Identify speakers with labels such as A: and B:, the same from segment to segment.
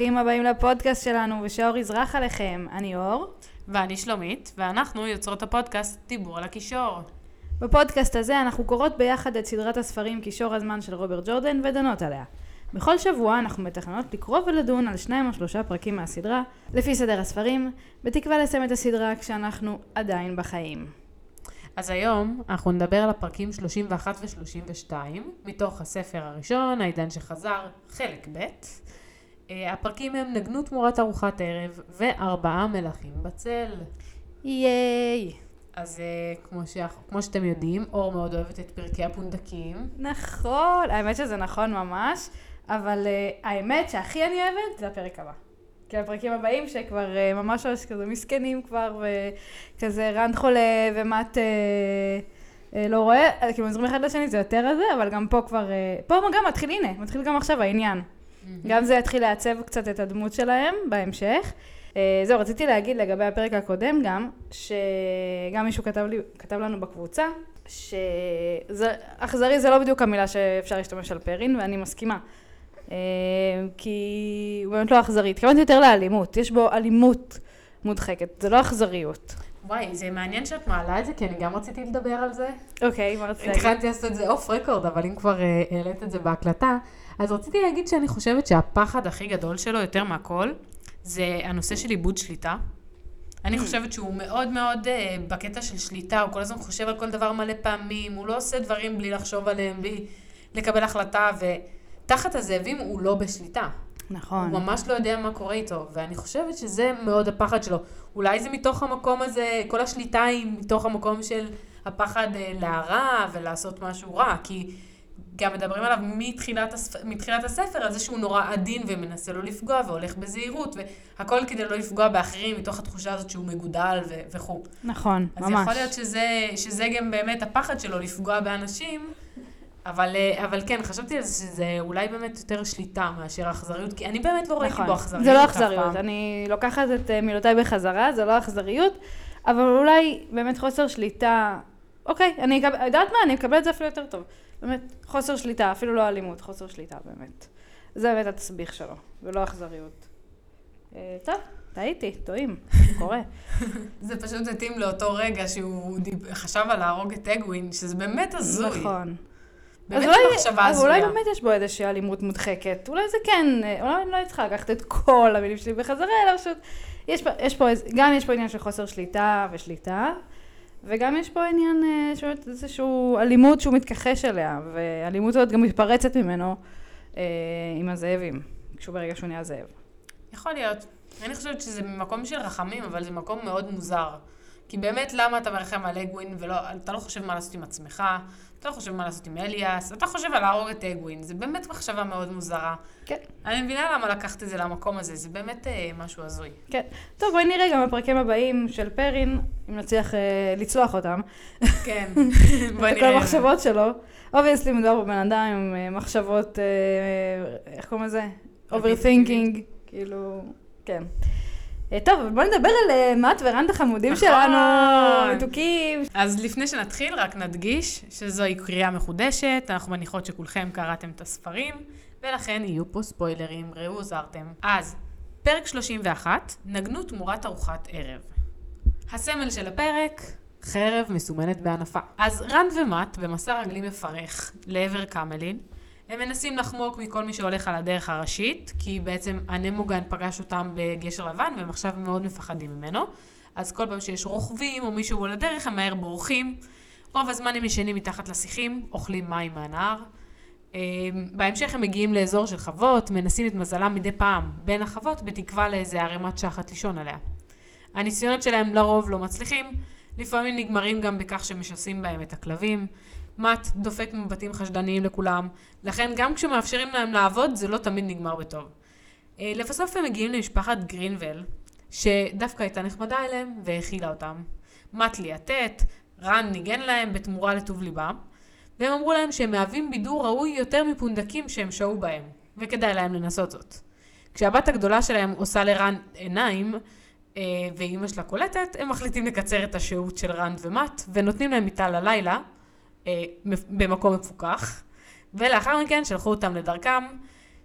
A: ברוכים הבאים לפודקאסט שלנו, ושאור יזרח עליכם. אני אור.
B: ואני שלומית, ואנחנו יוצרות הפודקאסט דיבור על הקישור.
A: בפודקאסט הזה אנחנו קוראות ביחד את סדרת הספרים קישור הזמן של רוברט ג'ורדן ודנות עליה. בכל שבוע אנחנו מתכננות לקרוא ולדון על שניים או שלושה פרקים מהסדרה, לפי סדר הספרים, בתקווה לסיים את הסדרה כשאנחנו עדיין בחיים.
B: אז היום אנחנו נדבר על הפרקים 31 ו-32, מתוך הספר הראשון, העידן שחזר, חלק ב'. אה, הפרקים הם נגנו תמורת ארוחת ערב וארבעה מלכים בצל.
A: ייי.
B: אז אה, כמו, ש... כמו שאתם יודעים, אור מאוד אוהבת את פרקי הפונדקים.
A: נכון, האמת שזה נכון ממש, אבל uh, האמת שהכי אני אוהבת זה הפרק הבא. כי הפרקים הבאים שכבר ממש ממש כזה מסכנים כבר, וכזה רנד חולה ומט לא רואה, כאילו עוזרים אחד לשני זה יותר הזה, אבל גם פה כבר, פה גם מתחיל, הנה, מתחיל גם עכשיו העניין. גם זה יתחיל לעצב קצת את הדמות שלהם בהמשך. Uh, זהו, רציתי להגיד לגבי הפרק הקודם גם, שגם מישהו כתב, לי, כתב לנו בקבוצה, שאכזרי זה לא בדיוק המילה שאפשר להשתמש על פרין, ואני מסכימה. Uh, כי הוא באמת לא אכזרי, התכוונתי יותר לאלימות, יש בו אלימות מודחקת, זה לא אכזריות.
B: וואי, זה מעניין שאת מעלה את זה, כי אני גם רציתי לדבר על זה.
A: אוקיי, מה להגיד?
B: התחלתי לעשות את זה אוף רקורד, אבל אם כבר uh, העלית את זה בהקלטה, אז רציתי להגיד שאני חושבת שהפחד הכי גדול שלו, יותר מהכל, זה הנושא של איבוד שליטה. אני
A: Hmm.
B: חושבת שהוא מאוד מאוד uh, בקטע של שליטה, הוא כל הזמן חושב על כל דבר מלא פעמים, הוא לא עושה דברים בלי לחשוב עליהם, בלי לקבל החלטה, ותחת הזאבים הוא לא בשליטה.
A: נכון.
B: הוא ממש לא יודע מה קורה איתו, ואני חושבת שזה מאוד הפחד שלו. אולי זה מתוך המקום הזה, כל השליטה היא מתוך המקום של הפחד אה, להרע ולעשות משהו רע, כי גם מדברים עליו מתחילת, הספ... מתחילת הספר, על זה שהוא נורא עדין ומנסה לא לפגוע והולך בזהירות, והכל כדי לא לפגוע באחרים מתוך התחושה הזאת שהוא מגודל ו... וכו'.
A: נכון,
B: אז
A: ממש.
B: יכול להיות שזה, שזה גם באמת הפחד שלו לפגוע באנשים, אבל, אה, אבל כן, חשבתי על זה שזה אולי באמת יותר שליטה מאשר אכזריות, כי אני באמת לא ראיתי בו אכזריות.
A: זה לא אכזריות. אני לוקחת את אה, מילותיי בחזרה, זה לא אכזריות, אבל אולי באמת חוסר שליטה, אוקיי, אני אקבל, יודעת מה, אני אקבל את זה אפילו יותר טוב. באמת, חוסר שליטה, אפילו לא אלימות, חוסר שליטה באמת. זה באמת התסביך שלו, ולא אכזריות. אה, טוב, טעיתי, טועים, קורה.
B: זה פשוט התאים לאותו רגע שהוא. חשב על להרוג את אגווין, שזה באמת הזוי.
A: נכון.
B: באמת
A: אולי,
B: מחשבה
A: אז אולי
B: הזויה.
A: באמת יש בו איזושהי אלימות מודחקת. אולי זה כן, אה, אולי אני לא צריכה לקחת את כל המילים שלי בחזרה, אלא פשוט, יש פה, יש פה, גם יש פה עניין של חוסר שליטה ושליטה, וגם יש פה עניין אה, של איזושהי אלימות שהוא מתכחש אליה, והאלימות הזאת גם מתפרצת ממנו אה, עם הזאבים, כשהוא ברגע שהוא נהיה זאב.
B: יכול להיות. אני חושבת שזה ממקום של רחמים, אבל זה מקום מאוד מוזר. כי באמת, למה אתה מרחם על אגווין, ולא, אתה לא חושב מה לעשות עם עצמך, אתה לא חושב מה לעשות עם אליאס, אתה חושב על להרוג את אגווין. זה באמת מחשבה מאוד מוזרה.
A: כן.
B: אני מבינה למה לקחת את זה למקום הזה, זה באמת אה, משהו הזוי.
A: כן. טוב, בואי נראה גם בפרקים הבאים של פרין, אם נצליח אה, לצלוח אותם.
B: כן.
A: את כל המחשבות שלו. obviously מדובר בבן אדם עם אה, מחשבות, אה, איך קוראים לזה? overthinking, כאילו, כן. אה, טוב, בוא נדבר על אה, מאט ורנד החמודים
B: נכון.
A: שלנו, מתוקים.
B: אז לפני שנתחיל, רק נדגיש שזוהי קריאה מחודשת, אנחנו מניחות שכולכם קראתם את הספרים, ולכן יהיו פה ספוילרים, ראו הוזהרתם. אז, פרק 31, נגנו תמורת ארוחת ערב. הסמל של הפרק, חרב מסומנת בענפה. אז רנד ומט, במסע רגלי מפרך לעבר קמלין, הם מנסים לחמוק מכל מי שהולך על הדרך הראשית, כי בעצם הנמוגן פגש אותם בגשר לבן, והם עכשיו מאוד מפחדים ממנו. אז כל פעם שיש רוכבים או מישהו על הדרך, הם מהר בורחים. רוב הזמן הם ישנים מתחת לשיחים, אוכלים מים מהנהר. אה, בהמשך הם מגיעים לאזור של חוות, מנסים את מזלם מדי פעם בין החוות, בתקווה לאיזה ערימת שחת לישון עליה. הניסיונות שלהם לרוב לא מצליחים, לפעמים נגמרים גם בכך שמשסים בהם את הכלבים. מאט דופק מבטים חשדניים לכולם, לכן גם כשמאפשרים להם לעבוד, זה לא תמיד נגמר בטוב. אה, לבסוף הם מגיעים למשפחת גרינבל, שדווקא הייתה נחמדה אליהם והאכילה אותם. מאט ליאטט, רן ניגן להם בתמורה לטוב ליבם, והם אמרו להם שהם מהווים בידור ראוי יותר מפונדקים שהם שהו בהם, וכדאי להם לנסות זאת. כשהבת הגדולה שלהם עושה לרן עיניים, אה, ואימא שלה קולטת, הם מחליטים לקצר את השהות של רן ומט, ונותנים להם מיטה ללילה, אה, במקום מפוקח, ולאחר מכן שלחו אותם לדרכם,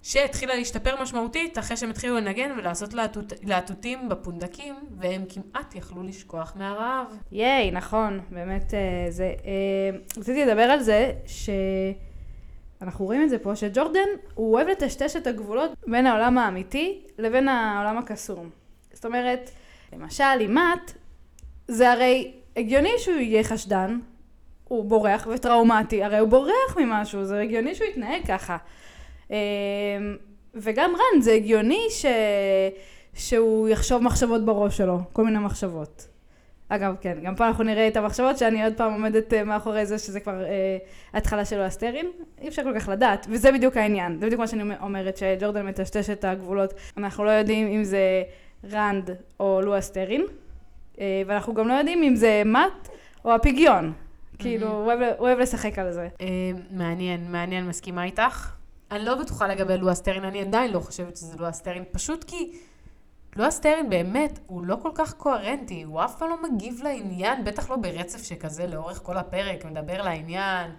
B: שהתחילה להשתפר משמעותית אחרי שהם התחילו לנגן ולעשות להטוט- להטוטים בפונדקים, והם כמעט יכלו לשכוח מהרעב.
A: ייי, נכון, באמת אה, זה... אה, רציתי לדבר על זה שאנחנו רואים את זה פה, שג'ורדן, הוא אוהב לטשטש את הגבולות בין העולם האמיתי לבין העולם הקסום. זאת אומרת, למשל, עם מאט, זה הרי הגיוני שהוא יהיה חשדן, הוא בורח וטראומטי, הרי הוא בורח ממשהו, זה הגיוני שהוא יתנהג ככה. אה, וגם רן, זה הגיוני ש... שהוא יחשוב מחשבות בראש שלו, כל מיני מחשבות. אגב, כן, גם פה אנחנו נראה את המחשבות שאני עוד פעם עומדת אה, מאחורי זה, שזה כבר אה, התחלה של הסטרין. אי אפשר כל כך לדעת, וזה בדיוק העניין. זה בדיוק מה שאני אומרת, שג'ורדן מטשטש את הגבולות. אנחנו לא יודעים אם זה רנד או לואו אסטרין, אה, ואנחנו גם לא יודעים אם זה מאט או הפיגיון. כאילו, הוא אוהב, לשחק על זה.
B: אה, מעניין, מעניין, מסכימה איתך. אני לא בטוחה לגבי לואו סטרין, אני עדיין לא חושבת שזה לואו סטרין, פשוט כי לואו סטרין באמת, הוא לא כל כך קוהרנטי, הוא אף פעם לא מגיב לעניין, בטח לא ברצף שכזה לאורך כל הפרק, מדבר לעניין,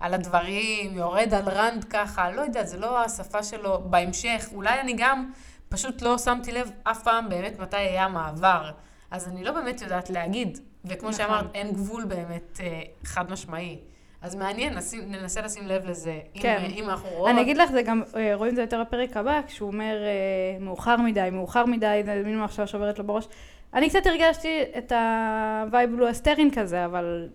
B: על הדברים, יורד על רנד ככה, לא יודעת, זה לא השפה שלו בהמשך. אולי אני גם פשוט לא שמתי לב אף פעם באמת מתי היה המעבר. אז אני לא באמת יודעת להגיד, וכמו
A: נכון.
B: שאמרת, אין גבול באמת אה, חד משמעי. אז מעניין, נשים, ננסה לשים לב לזה.
A: כן.
B: אם, אם אנחנו רואות...
A: אני אגיד לך, זה גם, אה, רואים את זה יותר בפרק הבא, כשהוא אומר אה, מאוחר מדי, מאוחר מדי, זה מין מחשבה שעוברת לו בראש. אני קצת הרגשתי את ה vibe בלו אסטרין כזה, אבל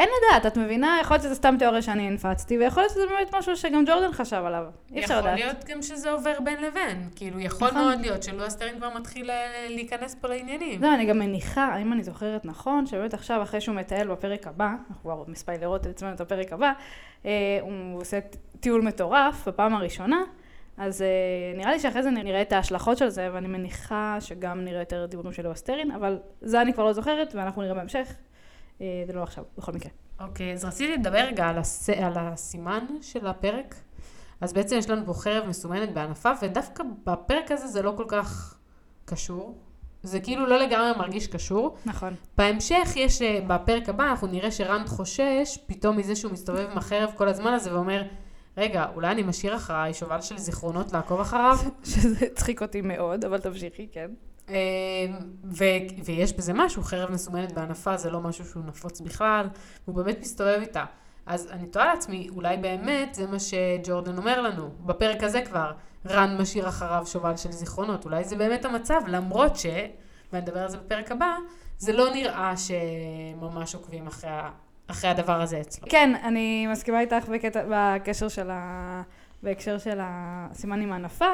A: אין לדעת, את מבינה? יכול להיות שזה סתם תיאוריה שאני המצאתי, ויכול להיות שזה באמת משהו שגם ג'ורדן חשב עליו. אי אפשר לדעת.
B: יכול להיות גם שזה עובר בין לבין. כאילו, יכול
A: נכון.
B: מאוד להיות שלואו סטרין כבר מתחיל אה, להיכנס פה לעניינים.
A: לא, אני גם מניחה, אם אני זוכרת נכון, שבאמת עכשיו, אחרי שהוא מטייל בפרק הבא, אנחנו כבר מספיילרות את עצמנו את הפרק הבא, אה, הוא עושה טיול מטורף בפעם הראשונה, אז אה, נראה לי שאחרי זה נראה את ההשלכות של זה, ואני מניחה שגם נראה יותר דיבורים של לואו סטרין, אבל זה אני כבר לא זוכרת, ואנחנו נראה בהמשך. אה, זה לא עכשיו, בכל מקרה.
B: אוקיי, אז רציתי לדבר רגע על, הס... על הסימן של הפרק. אז בעצם יש לנו פה חרב מסומנת בענפה, ודווקא בפרק הזה זה לא כל כך קשור. זה כאילו לא לגמרי מרגיש קשור.
A: נכון.
B: בהמשך יש, אה, בפרק הבא, אנחנו נראה שרנד חושש פתאום מזה שהוא מסתובב עם החרב כל הזמן הזה ואומר, רגע, אולי אני משאיר אחריי שובל של זיכרונות לעקוב אחריו?
A: שזה הצחיק אותי מאוד, אבל תמשיכי, כן.
B: אה, ו- ויש בזה משהו, חרב מסומנת בענפה זה לא משהו שהוא נפוץ בכלל, הוא באמת מסתובב איתה. אז אני תוהה לעצמי, אולי באמת זה מה שג'ורדן אומר לנו, בפרק הזה כבר, רן משאיר אחריו שובל של זיכרונות, אולי זה באמת המצב, למרות ש, ואני אדבר על זה בפרק הבא, זה לא נראה שממש עוקבים אחרי, אחרי הדבר הזה אצלו.
A: כן, אני מסכימה איתך בקטע, בקשר של ה... בהקשר של הסימן עם הענפה,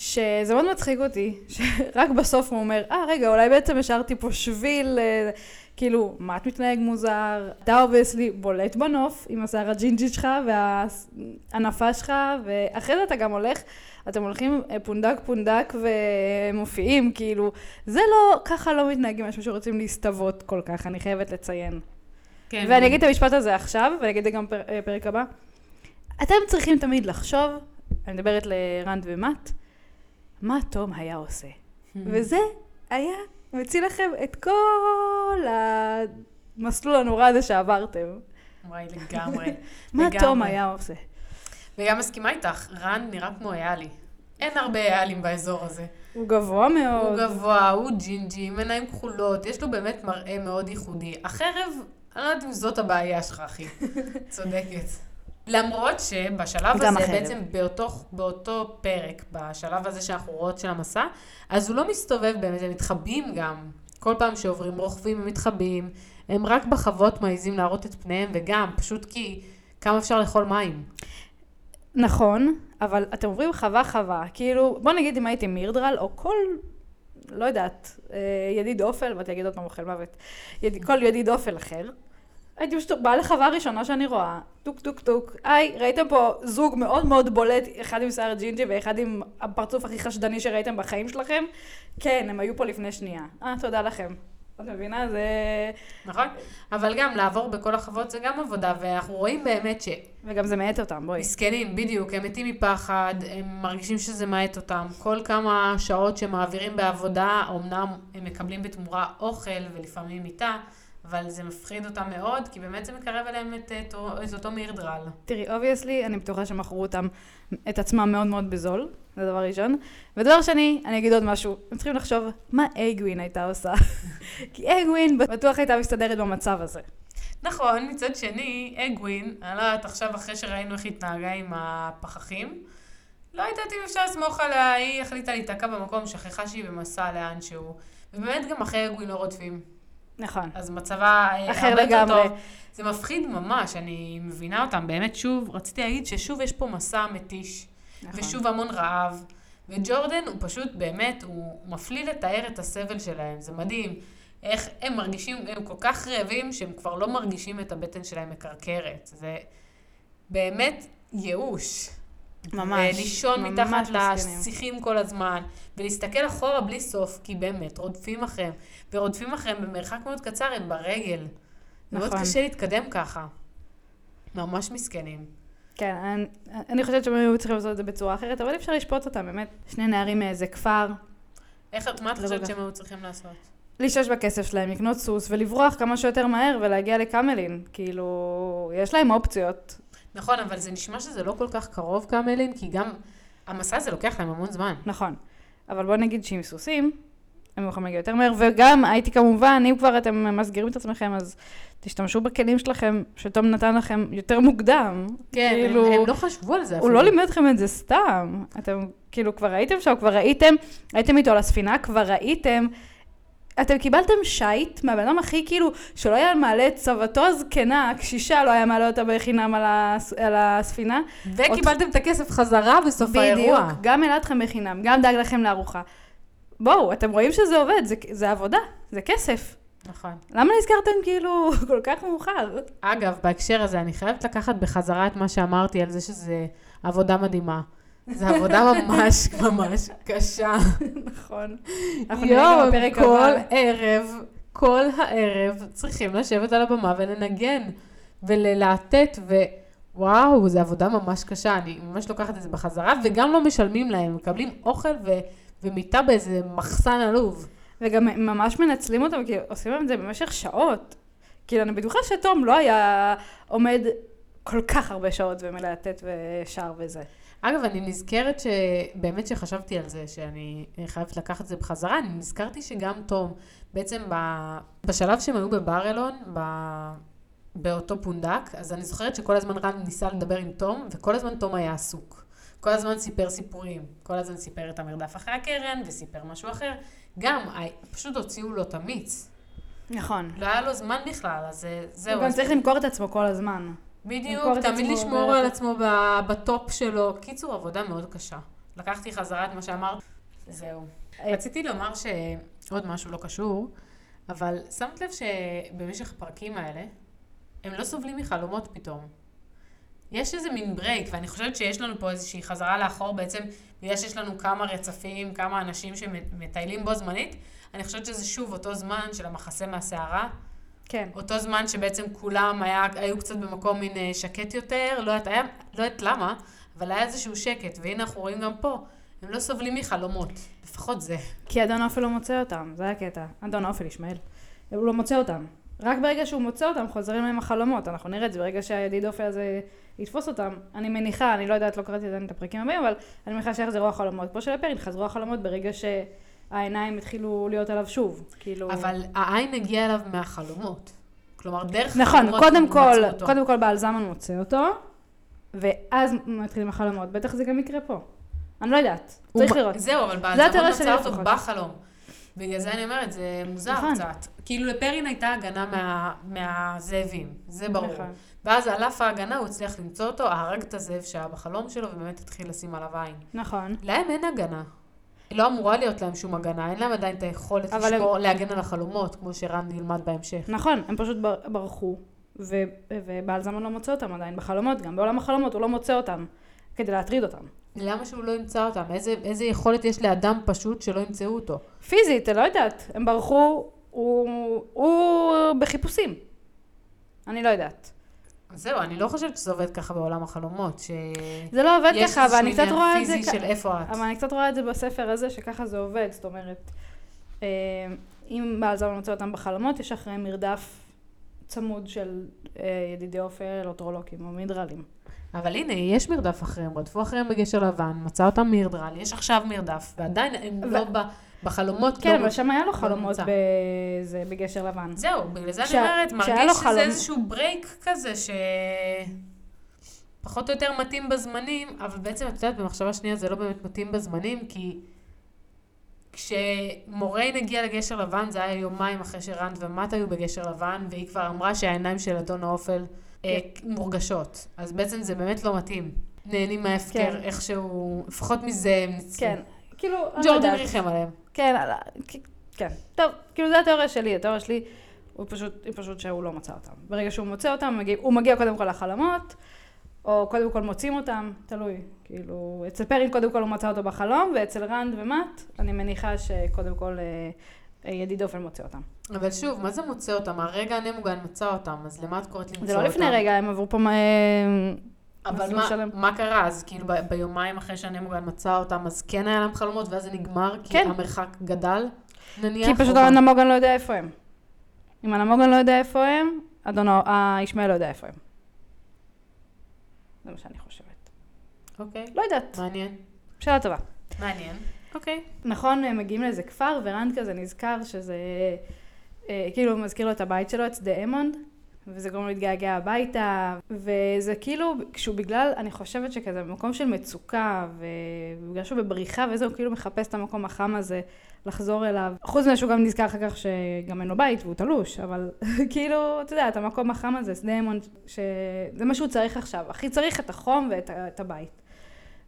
A: שזה מאוד מצחיק אותי, שרק בסוף הוא אומר, אה, רגע, אולי בעצם השארתי פה שביל, אה, כאילו, מה אתה מתנהג מוזר? אתה obviously בולט בנוף עם השיער הג'ינג'י שלך והענפה שלך, ואחרי זה אתה גם הולך, אתם הולכים אה, פונדק פונדק ומופיעים, כאילו, זה לא, ככה לא מתנהגים משהו שרוצים להסתוות כל כך, אני חייבת לציין.
B: כן,
A: ואני אגיד את המשפט הזה עכשיו, ואני אגיד את זה גם בפרק הבא. אתם צריכים תמיד לחשוב, אני מדברת לרנד ומט, מה תום היה עושה. וזה היה מציל לכם את כל המסלול הנורא הזה שעברתם.
B: וואי, לגמרי.
A: מה. תום היה עושה.
B: וגם מסכימה איתך, רן נראה כמו איילי. אין הרבה איילים באזור הזה.
A: הוא גבוה מאוד.
B: הוא גבוה, הוא ג'ינג'י, עם עיניים כחולות, יש לו באמת מראה מאוד ייחודי. החרב, אני לא יודעת אם זאת הבעיה שלך, אחי. צודקת. למרות שבשלב הזה,
A: החרב.
B: בעצם באותו, באותו פרק, בשלב הזה שאנחנו רואות של המסע, אז הוא לא מסתובב באמת, הם מתחבאים גם. כל פעם שעוברים רוכבים הם מתחבאים, הם רק בחוות מעיזים להראות את פניהם, וגם, פשוט כי כמה אפשר לאכול מים.
A: נכון, אבל אתם עוברים חווה חווה, כאילו, בוא נגיד אם הייתי מירדרל, או כל, לא יודעת, אה, ידיד אופל, באתי להגיד עוד פעם אוכל מוות, יד, כל ידיד אופל אחר, הייתי פשוט באה לחווה ראשונה שאני רואה, טוק טוק טוק, היי, ראיתם פה זוג מאוד מאוד בולט, אחד עם שיער ג'ינג'י ואחד עם הפרצוף הכי חשדני שראיתם בחיים שלכם? כן, הם היו פה לפני שנייה. אה, תודה לכם. את מבינה? זה...
B: נכון? אבל גם לעבור בכל החוות זה גם עבודה, ואנחנו רואים באמת ש...
A: וגם זה מאט אותם, בואי.
B: מסכנים, בדיוק, הם מתים מפחד, הם מרגישים שזה מאט אותם. כל כמה שעות שמעבירים בעבודה, אמנם הם מקבלים בתמורה אוכל ולפעמים מיטה, אבל זה מפחיד אותם מאוד, כי באמת זה מקרב אליהם את, את, את אותו מירדרל.
A: תראי, obviously, אני בטוחה שמכרו אותם, את עצמם מאוד מאוד בזול, זה דבר ראשון. ודבר שני, אני אגיד עוד משהו, הם צריכים לחשוב מה אגווין הייתה עושה. כי אגווין בטוח הייתה מסתדרת במצב הזה.
B: נכון, מצד שני, אגווין, אני לא יודעת עכשיו אחרי שראינו איך התנהגה עם הפחחים, לא יודעת אם אפשר לסמוך עליה, היא החליטה להיתקע במקום, שכחה שהיא במסע לאנשהו. ובאמת גם אחרי אגווין לא רודפים.
A: נכון.
B: אז מצבה אה,
A: אחר לגמרי.
B: טוב. זה מפחיד ממש, אני מבינה אותם. באמת, שוב, רציתי להגיד ששוב יש פה מסע מתיש,
A: נכון.
B: ושוב המון רעב. וג'ורדן הוא פשוט, באמת, הוא מפליא לתאר את הסבל שלהם. זה מדהים. איך הם מרגישים, הם כל כך רעבים שהם כבר לא מרגישים את הבטן שלהם מקרקרת. זה באמת ייאוש.
A: ממש,
B: ולישון
A: ממש
B: מתחת. לשיחים כל הזמן, ולהסתכל אחורה בלי סוף, כי באמת, רודפים אחריהם. ורודפים אחריהם במרחק מאוד קצר, הם ברגל. זה מאוד
A: נכון.
B: קשה להתקדם ככה. ממש מסכנים.
A: כן, אני, אני חושבת שהם היו צריכים לעשות את זה בצורה אחרת, אבל אי אפשר לשפוט אותם, באמת. שני נערים מאיזה כפר,
B: איך, מה את
A: לא
B: חושבת. שהם היו צריכים לעשות?
A: לשלוש בכסף שלהם, לקנות סוס ולברוח כמה שיותר מהר ולהגיע לקמלין. כאילו, יש להם אופציות.
B: נכון, אבל זה נשמע שזה לא כל כך קרוב קאמלין, כי גם המסע הזה לוקח להם המון זמן.
A: נכון. אבל בוא נגיד שעם סוסים, הם יכולים להגיע יותר מהר, וגם הייתי כמובן, אם כבר אתם מסגירים את עצמכם, אז תשתמשו בכלים שלכם, שתום נתן לכם יותר מוקדם.
B: כן,
A: כאילו,
B: הם, הם לא חשבו על זה
A: הוא
B: אפילו.
A: לא לימד אתכם את זה סתם. אתם כאילו כבר הייתם שם, כבר ראיתם, הייתם איתו על הספינה, כבר ראיתם. אתם קיבלתם שיט מהבן אדם הכי כאילו, שלא היה מעלה את צוותו הזקנה, הקשישה, לא היה מעלה אותה בחינם על, הס, על הספינה.
B: וקיבלתם את הכסף חזרה בסוף האירוע.
A: בדיוק, גם העלה אתכם בחינם, גם דאג לכם לארוחה. בואו, אתם רואים שזה עובד, זה, זה עבודה, זה כסף.
B: נכון.
A: למה נזכרתם כאילו כל כך מאוחר?
B: אגב, בהקשר הזה, אני חייבת לקחת בחזרה את מה שאמרתי על זה שזה עבודה מדהימה. זו עבודה ממש ממש קשה.
A: נכון. אנחנו
B: יואו,
A: בפרק
B: כל
A: הבא.
B: ערב, כל הערב צריכים לשבת על הבמה ולנגן, וללהטט, ווואו, זו עבודה ממש קשה, אני ממש לוקחת את זה בחזרה, וגם לא משלמים להם, מקבלים אוכל ו... ומיטה באיזה מחסן עלוב.
A: וגם ממש מנצלים אותם, כי עושים להם את זה במשך שעות. כאילו, אני בטוחה שתום לא היה עומד כל כך הרבה שעות ומלהטט ושר וזה.
B: אגב, אני נזכרת שבאמת שחשבתי על זה, שאני חייבת לקחת את זה בחזרה, אני נזכרתי שגם תום, בעצם ב... בשלב שהם היו בבר אלון, ב... באותו פונדק, אז אני זוכרת שכל הזמן רן ניסה לדבר עם תום, וכל הזמן תום היה עסוק. כל הזמן סיפר סיפורים, כל הזמן סיפר את המרדף אחרי הקרן, וסיפר משהו אחר. גם, פשוט הוציאו לו את המיץ.
A: נכון.
B: לא היה לו זמן בכלל, אז זהו.
A: הוא גם צריך למכור את עצמו כל הזמן.
B: בדיוק, תמיד לשמור על עצמו בטופ שלו. קיצור, עבודה מאוד קשה. לקחתי חזרה את מה שאמרת, זהו.
A: אה,
B: רציתי לומר שעוד משהו לא קשור, אבל שמת לב שבמשך הפרקים האלה, הם לא סובלים מחלומות פתאום. יש איזה מין break, ואני חושבת שיש לנו פה איזושהי חזרה לאחור בעצם, בגלל שיש לנו כמה רצפים, כמה אנשים שמטיילים בו זמנית, אני חושבת שזה שוב אותו זמן של המחסה מהסערה,
A: כן.
B: אותו זמן שבעצם כולם היה, היו קצת במקום מין אה, שקט יותר, לא יודעת, היה, לא יודעת למה, אבל היה איזשהו שקט, והנה אנחנו רואים גם פה, הם לא סובלים מחלומות, לפחות זה.
A: כי אדון אופל לא מוצא אותם, זה הקטע. אדון אופל, ישמעאל. הוא לא מוצא אותם. רק ברגע שהוא מוצא אותם, חוזרים להם החלומות. אנחנו נראה את זה ברגע שהידיד אופל הזה יתפוס אותם. אני מניחה, אני לא יודעת, לא קראתי עדיין את הפרקים הבאים, אבל אני מניחה שיחזרו החלומות. כמו שלפרין חזרו החלומות ברגע שהעיניים התחילו להיות עליו שוב. כאילו...
B: אבל העין הגיעה אליו מהחלומות. כלומר, דרך
A: נכון, קודם כל,
B: אותו.
A: קודם כל בעל זמן מוצא אותו, ואז מתחילים החלומות. בטח זה גם יקרה פה. אני לא יודעת, צריך לראות.
B: זהו, אבל
A: זה
B: בעזרון
A: התיאוריה שלי
B: מצא אותו. בחלום. בגלל זה אני אומרת, זה מוזר
A: נכון.
B: קצת. כאילו לפרין הייתה הגנה מה- מהזאבים, זה ברור.
A: נכון.
B: ואז על אף ההגנה הוא הצליח למצוא אותו, הרג את הזאב שהיה בחלום שלו, ובאמת התחיל לשים עליו עין.
A: נכון.
B: להם אין הגנה. לא אמורה להיות להם שום הגנה, אין להם עדיין את היכולת לשמור, להגן על החלומות, כמו שרן נלמד בהמשך.
A: נכון, הם פשוט בר- ברחו, ו- ובעל זמן לא מוצא אותם עדיין בחלומות, גם בעולם החלומות הוא לא מוצא אותם, כדי להטריד אותם.
B: למה שהוא לא ימצא אותם? איזה, איזה יכולת יש לאדם פשוט שלא ימצאו אותו?
A: פיזית, אני לא יודעת, הם ברחו, הוא, הוא בחיפושים. אני לא יודעת.
B: זהו, אני לא חושבת שזה עובד ככה בעולם החלומות, ש...
A: זה לא עובד
B: יש
A: ככה, אבל אני
B: איזשהו
A: קצת
B: עניין
A: רואה את זה
B: פיזי
A: כ-
B: של איפה את.
A: אבל אני קצת רואה את זה בספר הזה, שככה זה עובד, זאת אומרת, אה, אם בעל זמן מוצא אותם בחלומות, יש אחריהם מרדף צמוד של אה, ידידי אופל או טרולוקים או מידרלים.
B: אבל הנה, יש מרדף אחריהם, רדפו אחריהם בגשר לבן, מצא אותם מירדרל, יש עכשיו מרדף, ועדיין הם
A: ו-
B: לא ב... בחלומות
A: כן,
B: לא...
A: אבל שם היה לו
B: לא
A: חלומות
B: נמצא.
A: בזה, בגשר לבן.
B: זהו, בגלל זה
A: כשה-
B: אני אומרת, מרגיש שזה
A: חלום-
B: איזשהו break כזה, ש... פחות או יותר מתאים בזמנים, אבל בעצם את יודעת, במחשבה שנייה זה לא באמת מתאים בזמנים, כי כשמוריין הגיע לגשר לבן, זה היה יומיים אחרי שרנד ומט היו בגשר לבן, והיא כבר אמרה שהעיניים של אדון האופל אה, מורגשות. אז בעצם זה באמת לא מתאים. נהנים מההפקר,
A: כן.
B: איכשהו, לפחות מזה הם ניצלו.
A: כן, כאילו,
B: ג'ורדן. ריחם עליהם.
A: כן, על כן. טוב, כאילו זו התיאוריה שלי, התיאוריה שלי הוא פשוט, היא פשוט שהוא לא מצא אותם. ברגע שהוא מוצא אותם, מגיע, הוא מגיע קודם כל לחלומות, או קודם כל מוצאים אותם, תלוי. כאילו, אצל פרין קודם כל הוא מצא אותו בחלום, ואצל רנד ומט, אני מניחה שקודם כל אה, אה, ידיד אופן מוצא אותם.
B: אבל שוב, מה זה מוצא אותם? הרגע הנמוגן מצא אותם, אז למה את קוראת למצוא אותם?
A: זה לא לפני רגע, הם עברו פה... אה,
B: אבל מה,
A: שלם.
B: מה קרה? אז כאילו ב- ביומיים אחרי שהנמוגן מצא אותם, אז כן היה להם חלומות, ואז זה נגמר? כי
A: כן.
B: המרחק גדל? נניח?
A: כי פשוט? הנמוגן לא יודע איפה הם. אם הנמוגן לא יודע איפה הם, אדון הישמעאל לא יודע איפה הם. זה מה שאני חושבת.
B: אוקיי,
A: לא יודעת,
B: מעניין.
A: שאלה טובה.
B: מעניין. אוקיי.
A: נכון, הם מגיעים לאיזה כפר, ורנד כזה נזכר שזה, אה, כאילו הוא מזכיר לו את הבית שלו, את שדה אמונד, וזה גורם להתגעגע הביתה, וזה כאילו, כשהוא בגלל, אני חושבת שכזה במקום של מצוקה, ובגלל שהוא בבריחה וזה, הוא כאילו מחפש את המקום החם הזה, לחזור אליו. חוץ מזה שהוא גם נזכר אחר כך שגם אין לו בית והוא תלוש, אבל כאילו, אתה יודע, את המקום החם הזה, שדה אמונד, שזה מה שהוא צריך עכשיו. הכי צריך את החום ואת את הבית.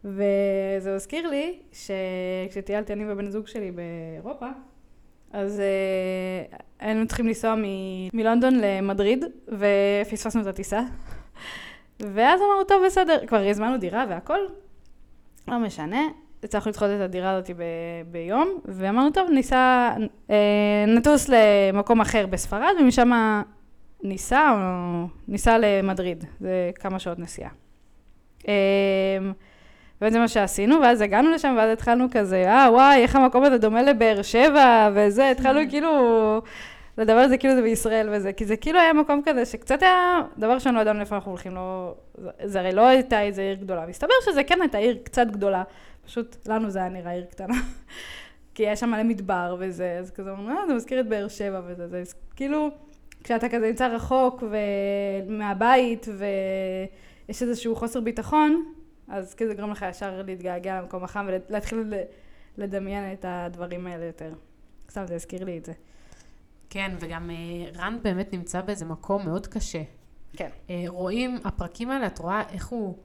A: וזה מזכיר לי שכשטיילתי אני ובן הזוג שלי באירופה, אז אה, היינו צריכים לנסוע מ- מלונדון למדריד, ופספסנו את הטיסה. ואז אמרנו, טוב, בסדר, כבר הזמנו דירה והכל, לא משנה. הצלחנו לדחות את הדירה הזאת ב- ביום, ואמרנו, טוב, ניסע, אה, נטוס למקום אחר בספרד, ומשם ניסע, או ניסע למדריד, זה כמה שעות נסיעה. אה, וזה מה שעשינו, ואז הגענו לשם, ואז התחלנו כזה, אה, וואי, איך המקום הזה דומה לבאר שבע, וזה, התחלנו כאילו לדבר על זה כאילו זה בישראל וזה, כי זה כאילו היה מקום כזה שקצת היה, דבר ראשון לא ידענו לאיפה אנחנו הולכים, לא, זה- הרי לא הייתה איזה עיר גדולה, מסתבר שזה כן הייתה עיר קצת גדולה, פשוט לנו זה היה נראה עיר קטנה. כי היה שם מלא מדבר וזה, אז כזה אומרים, אה, זה מזכיר את באר שבע וזה, זה כאילו, כשאתה כזה נמצא רחוק ו- מהבית ויש איזשהו חוסר ביטחון, אז כאילו זה גורם לך ישר להתגעגע למקום החם ולהתחיל לדמיין את הדברים האלה יותר. סתם, זה הזכיר לי את זה.
B: כן, וגם אה, רנד באמת נמצא באיזה מקום מאוד קשה.
A: כן.
B: אה, רואים, הפרקים האלה, את רואה איך הוא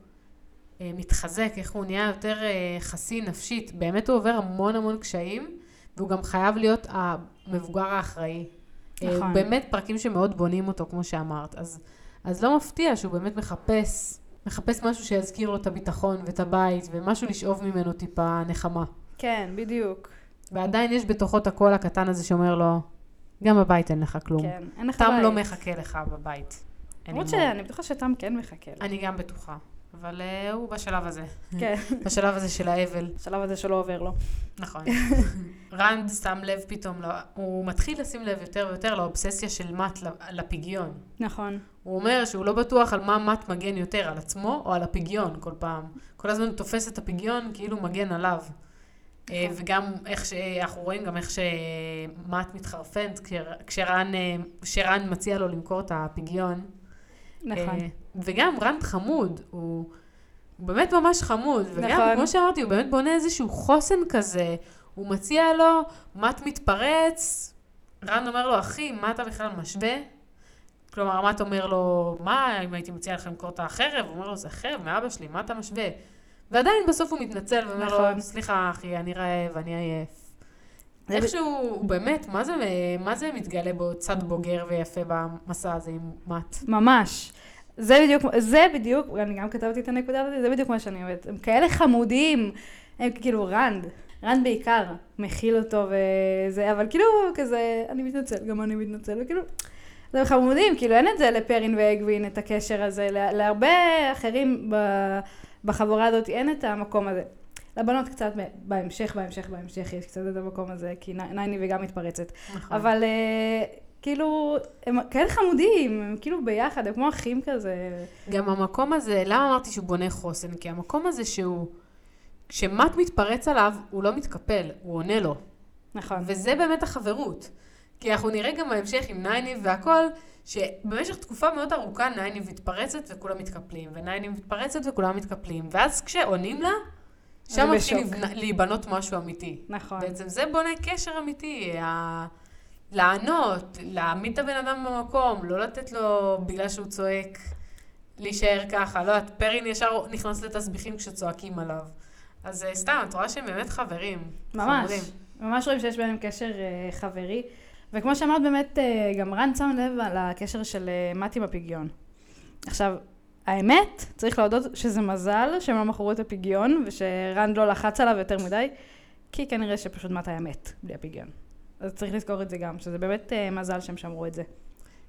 B: אה, מתחזק, איך הוא נהיה יותר חסין נפשית. באמת הוא עובר המון המון קשיים, והוא גם חייב להיות המבוגר האחראי.
A: נכון.
B: באמת פרקים שמאוד בונים אותו, כמו שאמרת. אז, אז לא מפתיע שהוא באמת מחפש, מחפש משהו שיזכיר לו את הביטחון ואת הבית, ומשהו לשאוב ממנו טיפה נחמה.
A: כן, בדיוק.
B: ועדיין יש בתוכו את הקול הקטן הזה שאומר לו, גם בבית אין לך כלום.
A: כן, אין לך
B: תם
A: בית.
B: לא מחכה לך בבית.
A: למרות. שאני בטוחה שתם כן מחכה לו.
B: אני גם בטוחה, אבל uh, הוא בשלב הזה.
A: כן,
B: בשלב הזה של האבל.
A: השלב הזה שלא עובר לו.
B: נכון. רנד שם לב פתאום, הוא מתחיל לשים לב יותר ויותר לאובססיה של מט לפגיון.
A: נכון.
B: הוא אומר שהוא לא בטוח על מה מט מגן יותר, על עצמו או על הפגיון כל פעם. כל הזמן הוא תופס את הפגיון כאילו מגן עליו. אה,
A: נכון.
B: וגם איך שאנחנו רואים גם איך שמט מתחרפן כשר- כשרן, אה, כשרן מציע לו למכור את הפגיון.
A: נכון.
B: אה, וגם רנד חמוד, הוא, באמת ממש חמוד. וגם,
A: נכון.
B: כמו שאמרתי, הוא באמת בונה איזשהו חוסן כזה. הוא מציע לו, מט מתפרץ, רנד אומר לו, אחי, מה אתה בכלל משווה? כלומר, מט אומר לו, מה, אם הייתי מציע לך למכור את החרב? הוא אומר לו, זה חרב מאבא שלי, מה אתה משווה? ועדיין בסוף הוא מתנצל ואומר
A: נכון.
B: לו, סליחה, אחי, אני רעב, אני עייף. איכשהו, הוא באמת, מה זה, מה זה מתגלה בו צד בוגר ויפה במסע הזה עם מט?
A: ממש. זה בדיוק, זה בדיוק, אני גם כתבתי את הנקודה הזאת, זה בדיוק מה שאני אוהבת. הם כאלה חמודים, הם כאילו רנד, רנד בעיקר, מכיל אותו וזה, אבל כאילו כזה, אני מתנצל, גם אני מתנצל, וכאילו, זה חמודים, כאילו אין את זה לפרין ואגווין, את הקשר הזה, לה- להרבה אחרים ב- בחבורה הזאת אין את המקום הזה. לבנות קצת בהמשך, בהמשך, בהמשך, יש קצת את המקום הזה, כי נייני וגם מתפרצת.
B: נכון.
A: אבל אה, כאילו, הם כאלה חמודים, הם כאילו ביחד, הם כמו אחים כזה.
B: גם המקום הזה, למה אמרתי שהוא בונה חוסן? כי המקום הזה שהוא, כשמט מתפרץ עליו, הוא לא מתקפל, הוא עונה לו.
A: נכון.
B: וזה באמת החברות. כי אנחנו נראה גם בהמשך עם נייניב והכל, שבמשך תקופה מאוד ארוכה נייניב מתפרצת וכולם מתקפלים, ונייניב מתפרצת וכולם מתקפלים, ואז כשעונים לה, שם מתחיל להיבנות משהו אמיתי.
A: נכון.
B: בעצם זה בונה קשר אמיתי, ה... לענות, להעמיד את הבן אדם במקום, לא לתת לו בגלל שהוא צועק, להישאר ככה. לא יודעת, פרין ישר נכנס לתסביכים כשצועקים עליו. אז אה, סתם, את רואה שהם באמת חברים.
A: ממש.
B: חמודים.
A: ממש רואים שיש ביניהם קשר אה, חברי. וכמו שאמרת, באמת, אה, גם רן שם לב על הקשר של אה, מתי בפגיון. עכשיו, האמת, צריך להודות שזה מזל שהם לא מכרו את הפגיון, ושרן לא לחץ עליו יותר מדי, כי כנראה שפשוט מתי היה מת בלי הפגיון. אז צריך לזכור את זה גם, שזה באמת אה, מזל שהם שמרו את זה.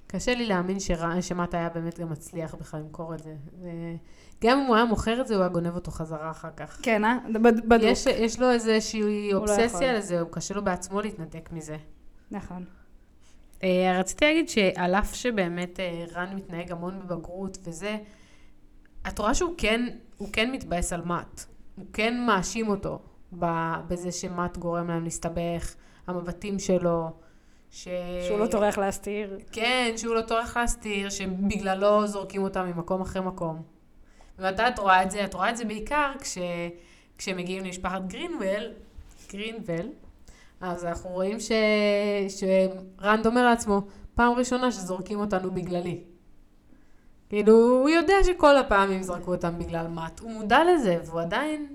B: קשה לי להאמין שר... שמט היה באמת גם מצליח בכלל למכור את זה. וגם אם הוא היה מוכר את זה, הוא היה גונב אותו חזרה אחר כך.
A: כן, אה? בד- בדוק.
B: יש, יש לו איזושהי
A: לא.
B: אובססיה לזה, הוא קשה לו בעצמו להתנתק מזה.
A: נכון.
B: אה, רציתי להגיד שעל אף שבאמת אה, רן מתנהג המון בבגרות וזה, את רואה שהוא כן, הוא כן מתבאס על מאט. הוא כן מאשים אותו בזה שמאט גורם להם להסתבך, המבטים שלו, ש...
A: שהוא לא טורח להסתיר.
B: כן, שהוא לא טורח להסתיר, שבגללו זורקים אותם ממקום אחרי מקום. ומתי את רואה את זה? את רואה את זה בעיקר כש... כשמגיעים למשפחת גרינוול, גרינוול, אז אנחנו רואים ש... שרנד אומר לעצמו, פעם ראשונה שזורקים אותנו בגללי. כאילו, הוא יודע שכל הפעמים זרקו אותם בגלל מאט. הוא מודע לזה, והוא עדיין...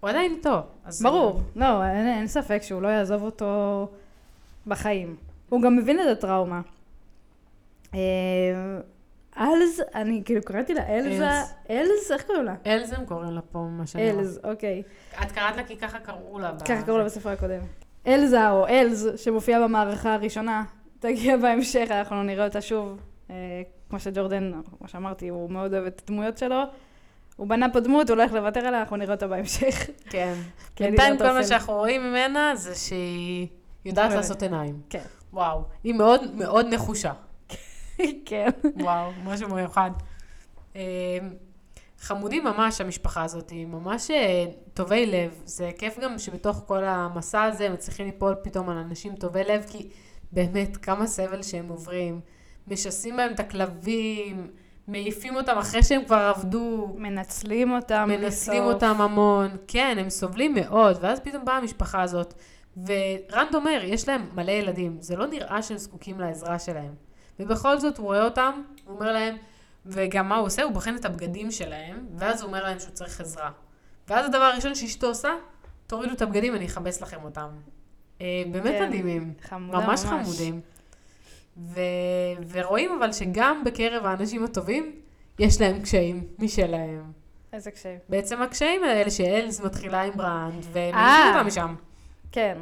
B: הוא עדיין איתו.
A: ברור, לא, אין, אין ספק שהוא לא יעזוב אותו בחיים. הוא גם מבין את הטראומה. אה, אלז, אני כאילו קראתי לה אלזה,
B: אלז.
A: אלז, איך קוראים לה?
B: אלזם קוראים לה פה, מה שאני רואה.
A: אלז, אוקיי.
B: את קראת לה כי ככה קראו לה.
A: ככה קראו לה בספר הקודם. אלזה או אלז, שמופיעה במערכה הראשונה, תגיע בהמשך, אנחנו נראה אותה שוב. כמו שג'ורדן, כמו שאמרתי, הוא מאוד אוהב את הדמויות שלו. הוא בנה פה דמות, הוא לא הולך לוותר עליה, אנחנו נראה אותה בהמשך.
B: כן. בינתיים כל מה. שאנחנו רואים ממנה זה שהיא יודעת. לעשות עיניים.
A: כן.
B: וואו. היא מאוד מאוד נחושה.
A: כן.
B: וואו, משהו מיוחד. אה, חמודים ממש המשפחה הזאת, היא ממש אה, טובי לב. זה כיף גם שבתוך כל המסע הזה הם מצליחים ליפול פתאום על אנשים טובי לב, כי באמת כמה סבל שהם עוברים. משסים בהם את הכלבים, מעיפים אותם אחרי שהם כבר עבדו.
A: מנצלים אותם.
B: מנצלים
A: בסוף.
B: אותם המון, כן, הם סובלים מאוד, ואז פתאום באה המשפחה הזאת, ורנד אומר, יש להם מלא ילדים, זה לא נראה שהם זקוקים לעזרה שלהם. ובכל זאת הוא רואה אותם, הוא אומר להם, וגם מה הוא עושה? הוא בוחן את הבגדים שלהם, ואז הוא אומר להם שהוא צריך עזרה. ואז הדבר הראשון שאשתו עושה, תורידו את הבגדים, אני אכבס לכם אותם. אה, באמת
A: כן,
B: מדהימים.
A: חמודה
B: ממש
A: ממש.
B: חמודים. ו... ורואים אבל שגם בקרב האנשים הטובים, יש להם קשיים משלהם.
A: איזה קשיים.
B: בעצם הקשיים האלה שאלז מתחילה עם ברנד, ומעיפים
A: אה.
B: אותה משם.
A: כן.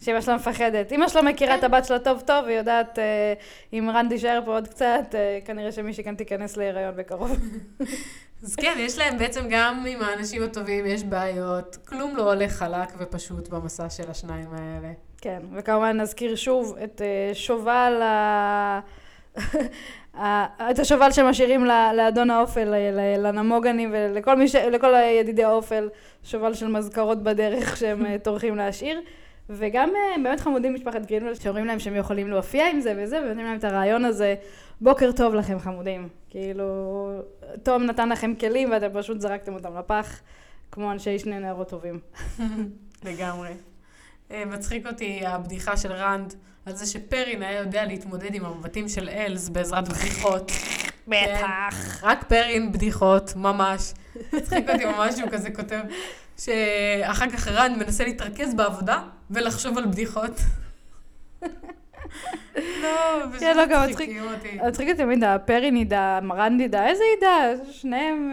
A: שאמא שלה מפחדת. אמא שלו מכירה את הבת שלה טוב טוב, והיא יודעת, אה, אם רן תישאר פה עוד קצת, אה, כנראה שמישהי כאן תיכנס להיריון בקרוב.
B: אז כן, יש להם בעצם גם עם האנשים הטובים יש בעיות. כלום לא הולך חלק ופשוט במסע של השניים האלה.
A: כן, וכמובן נזכיר שוב את אה, שובל ה... את השובל שמשאירים לאדון האופל, לנמוגנים ולכל מי ש... לכל ידידי האופל, שובל של מזכרות בדרך שהם אה, טורחים להשאיר. וגם אה, באמת חמודים משפחת גרינוולד, שאומרים להם שהם יכולים להופיע עם זה וזה, ונותנים להם את הרעיון הזה, בוקר טוב לכם חמודים. כאילו, תום נתן לכם כלים ואתם פשוט זרקתם אותם לפח, כמו אנשי שני נערות טובים.
B: לגמרי. אה, מצחיק אותי הבדיחה של רנד על זה שפרין היה יודע להתמודד עם המבטים של אלס בעזרת בדיחות.
A: בטח.
B: רק פרין בדיחות, ממש. מצחיק אותי ממש שהוא כזה כותב, שאחר כך רנד מנסה להתרכז בעבודה ולחשוב על בדיחות. לא, פשוט
A: כן,
B: מצחיקים אותי.
A: מצחיק אותי תמיד, הפרין ידע, מרן ידע, איזה ידע? שניהם...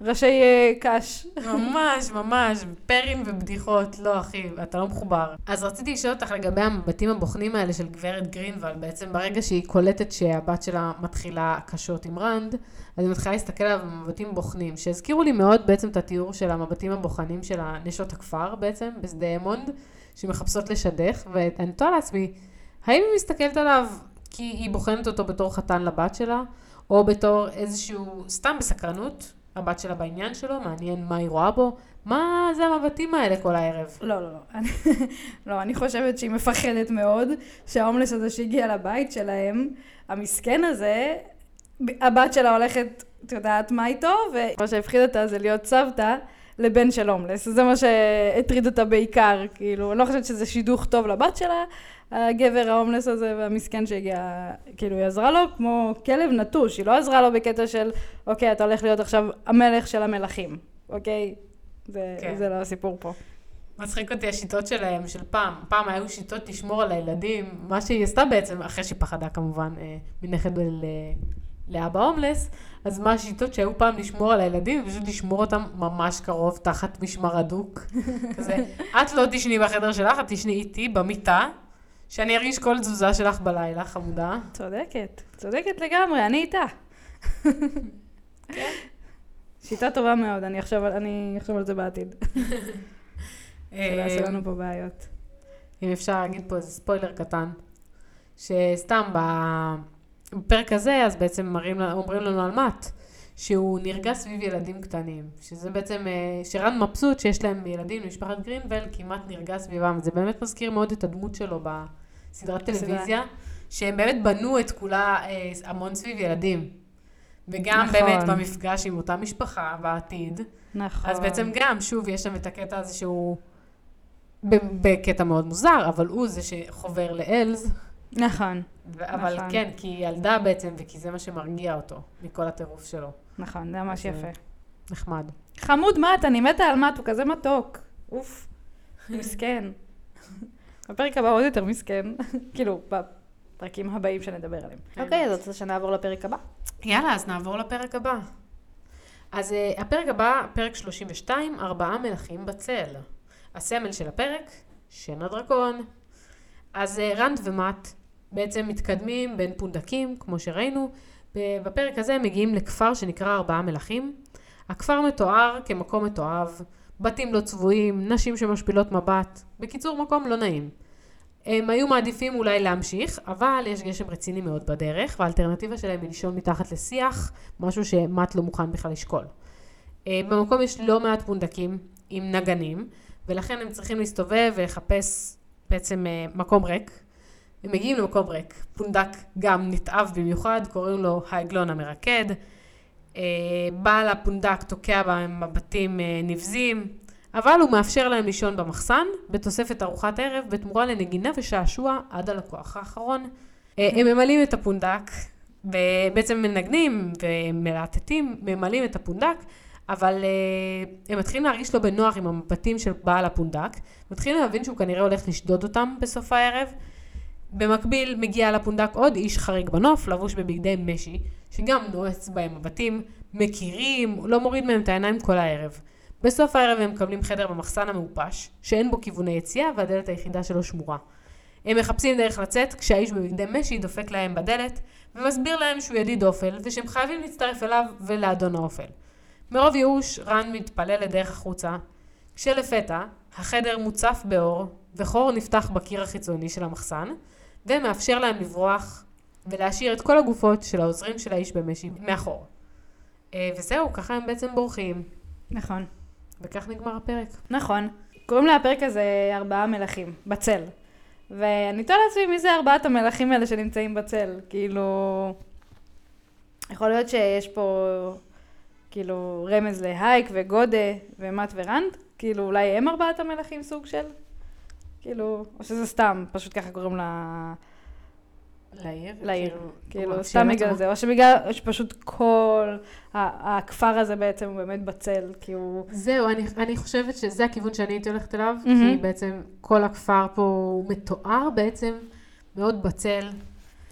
A: ראשי אה, קש.
B: ממש, ממש, פרין ובדיחות, לא אחי, אתה לא מחובר. אז רציתי לשאול אותך לגבי המבטים הבוחנים האלה של גברת גרינוולד, בעצם ברגע שהיא קולטת שהבת שלה מתחילה קשות עם רנד, אז היא מתחילה להסתכל עליו במבטים בוחנים, שהזכירו לי מאוד בעצם את התיאור של המבטים הבוחנים של נשות הכפר בעצם, בשדה אמונד, שמחפשות לשדך, ואני תוהה לעצמי, האם היא מסתכלת עליו כי היא בוחנת אותו בתור חתן לבת שלה, או בתור איזשהו, סתם בסקרנות, הבת שלה בעניין שלו, מעניין מה היא רואה בו, מה זה המבטים האלה כל הערב?
A: לא, לא, לא. לא, אני חושבת שהיא מפחדת מאוד שההומלס הזה שהגיע לבית שלהם, המסכן הזה, הבת שלה הולכת, את יודעת מה איתו, ומה שהפחיד אותה זה להיות סבתא לבן של הומלס. זה מה שהטריד אותה בעיקר, כאילו, אני לא חושבת שזה שידוך טוב לבת שלה, הגבר ההומלס הזה והמסכן שהגיע, כאילו, היא עזרה לו כמו כלב נטוש, היא לא עזרה לו בקטע של, אוקיי, אתה הולך להיות עכשיו המלך של המלכים, אוקיי? זה, כן. זה לא הסיפור פה.
B: מצחיק אותי השיטות שלהם, של פעם. פעם היו שיטות לשמור על הילדים, מה שהיא עשתה בעצם, אחרי שהיא פחדה כמובן אה, מנכד ל... לאבא הומלס, אז מה השיטות שהיו פעם לשמור על הילדים, פשוט לשמור אותם ממש קרוב, תחת משמר הדוק. כזה, את לא תשני בחדר שלך, את תשני איתי במיטה, שאני ארגיש כל תזוזה שלך בלילה, חמודה.
A: צודקת, צודקת לגמרי, אני איתה. כן. שיטה טובה מאוד, אני אחשוב, אני אחשוב על זה בעתיד. זה יעשה לנו פה בעיות.
B: אם אפשר להגיד פה איזה ספוילר קטן, שסתם בפרק הזה, אז בעצם מראים, אומרים לנו על מאט, שהוא נרגע סביב ילדים קטנים, שזה בעצם, אה, שרן מבסוט שיש להם ילדים למשפחת גרינבל, כמעט נרגע סביבם, זה באמת מזכיר מאוד את הדמות שלו בסדרת טלוויזיה, שהם באמת בנו את כולה אה, המון סביב ילדים. וגם נכון. באמת במפגש עם אותה משפחה בעתיד. נכון. אז בעצם גם, שוב, יש שם את הקטע הזה שהוא בקטע מאוד מוזר, אבל הוא זה שחובר לאלז.
A: נכון.
B: ו- אבל נכון. כן, כי היא ילדה בעצם, וכי זה מה שמרגיע אותו, מכל הטירוף שלו.
A: נכון, זה ממש יפה.
B: נחמד.
A: חמוד מאט, אני מתה על מאט, הוא כזה מתוק. אוף, מסכן. בפרק הבא עוד יותר מסכן. כאילו, בפרקים הבאים שנדבר עליהם. כן. אוקיי, אז רוצה שנעבור לפרק הבא?
B: יאללה, אז נעבור לפרק הבא. אז uh, הפרק הבא, פרק 32, ארבעה מלכים בצל. הסמל של הפרק, שן הדרקון. אז uh, רנד ומט בעצם מתקדמים בין פונדקים, כמו שראינו. בפרק הזה מגיעים לכפר שנקרא ארבעה מלכים. הכפר מתואר כמקום מתועב, בתים לא צבועים, נשים שמשפילות מבט. בקיצור, מקום לא נעים. הם היו מעדיפים אולי להמשיך, אבל יש גשם רציני מאוד בדרך, והאלטרנטיבה שלהם היא לישון מתחת לשיח, משהו שמט לא מוכן בכלל לשקול. אה, במקום יש לא מעט פונדקים עם נגנים, ולכן הם צריכים להסתובב ולחפש בעצם אה, מקום ריק. הם מגיעים למקום ריק. פונדק גם נתעב במיוחד, קוראים לו העגלון המרקד. אה, בעל הפונדק תוקע בהם מבטים נבזים, אבל הוא מאפשר להם לישון במחסן, בתוספת ארוחת ערב, בתמורה לנגינה ושעשוע עד הלקוח האחרון. אה, הם ממלאים את הפונדק, ובעצם מנגנים ומלהטטים, ממלאים את הפונדק, אבל הם מתחילים להרגיש לא בנוח עם המבטים של בעל הפונדק, מתחילים להבין שהוא כנראה הולך לשדוד אותם בסוף הערב. במקביל מגיע לפונדק עוד איש חריג בנוף, לבוש בבגדי משי, שגם נועץ בהם מבטים, מכירים, לא מוריד מהם את העיניים כל הערב. בסוף הערב הם מקבלים חדר במחסן המעופש, שאין בו כיווני יציאה והדלת היחידה שלו שמורה. הם מחפשים דרך לצאת, כשהאיש בבגדי משי דופק להם בדלת, ומסביר להם שהוא ידיד אופל, ושהם חייבים להצטרף אליו ולאדון האופל. מרוב ייאוש, רן מתפלל לדרך החוצה, כשלפתע, החדר מוצף באור, וחור נפתח בקיר החיצוני של המחסן, ומאפשר להם לברוח ולהשאיר את כל הגופות של העוזרים של האיש במשי מאחור. אה, וזהו, ככה הם בעצם בורחים.
A: נכון.
B: וכך נגמר הפרק.
A: נכון. קוראים לפרק הזה ארבעה מלכים, בצל. ואני תוהה לעצמי מי זה ארבעת המלכים האלה שנמצאים בצל. כאילו... יכול להיות שיש פה כאילו רמז להייק וגודה ומט ורנד? כאילו אולי הם ארבעת המלכים סוג של? כאילו, או שזה סתם, פשוט ככה קוראים לה...
B: לעיר?
A: לעיר, כאילו, כאילו סתם בגלל זה, או שבגלל שפשוט כל הכפר הזה בעצם הוא באמת בצל, כי הוא...
B: זהו, אני, אני חושבת שזה הכיוון שאני הייתי הולכת אליו, mm-hmm. כי בעצם כל הכפר פה הוא מתואר בעצם מאוד בצל,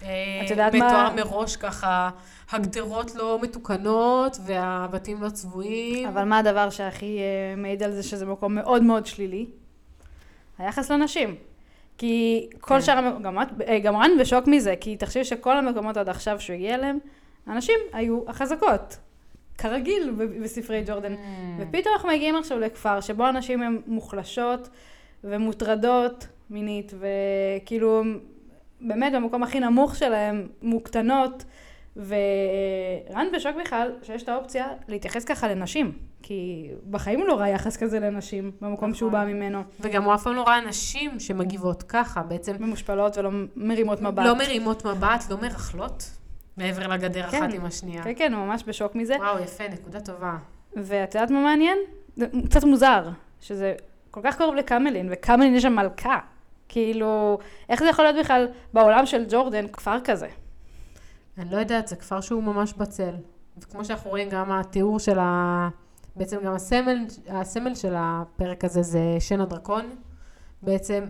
B: אה,
A: את יודעת מה-
B: מתואר מראש ככה, הגדרות לא מתוקנות והבתים לא צבועים.
A: אבל מה הדבר שהכי אה, מעיד על זה שזה מקום מאוד מאוד שלילי? היחס לנשים. כי כל
B: כן.
A: שאר, המ- גם, את, אה, גם רן בשוק מזה, כי תחשבי שכל המקומות עד עכשיו שהוא הגיע אליהם, הנשים היו החזקות. כרגיל בספרי ג'ורדן.
B: Mm.
A: ופתאום אנחנו מגיעים עכשיו לכפר שבו הנשים הן מוחלשות ומוטרדות מינית, וכאילו, באמת במקום הכי נמוך שלהן, מוקטנות, ורן בשוק בכלל שיש את האופציה להתייחס ככה לנשים, כי בחיים הוא לא ראה יחס כזה לנשים במקום שהוא בא
B: נכון.
A: ממנו,
B: וגם הוא אף פעם לא ראה נשים שמגיבות ככה, בעצם
A: ממושפלות ולא מרימות מבט.
B: לא מרימות מבט, לא מרכלות, מעבר לגדר
A: כן.
B: אחת עם השנייה.
A: כן, כן, הוא ממש בשוק מזה.
B: וואו, יפה, נקודה טובה.
A: ואת יודעת מה מעניין? זה קצת מוזר, שזה כל כך קרוב לקמלין, וקמלין יש שם מלכה. כאילו, איך זה יכול להיות בכלל בעולם של ג'ורדן כפר כזה?
B: אני לא יודעת, זה כפר שהוא ממש בצל. וכמו שאנחנו רואים, גם התיאור של ה... בעצם גם הסמל, הסמל של הפרק הזה זה שן הדרקון, בעצם.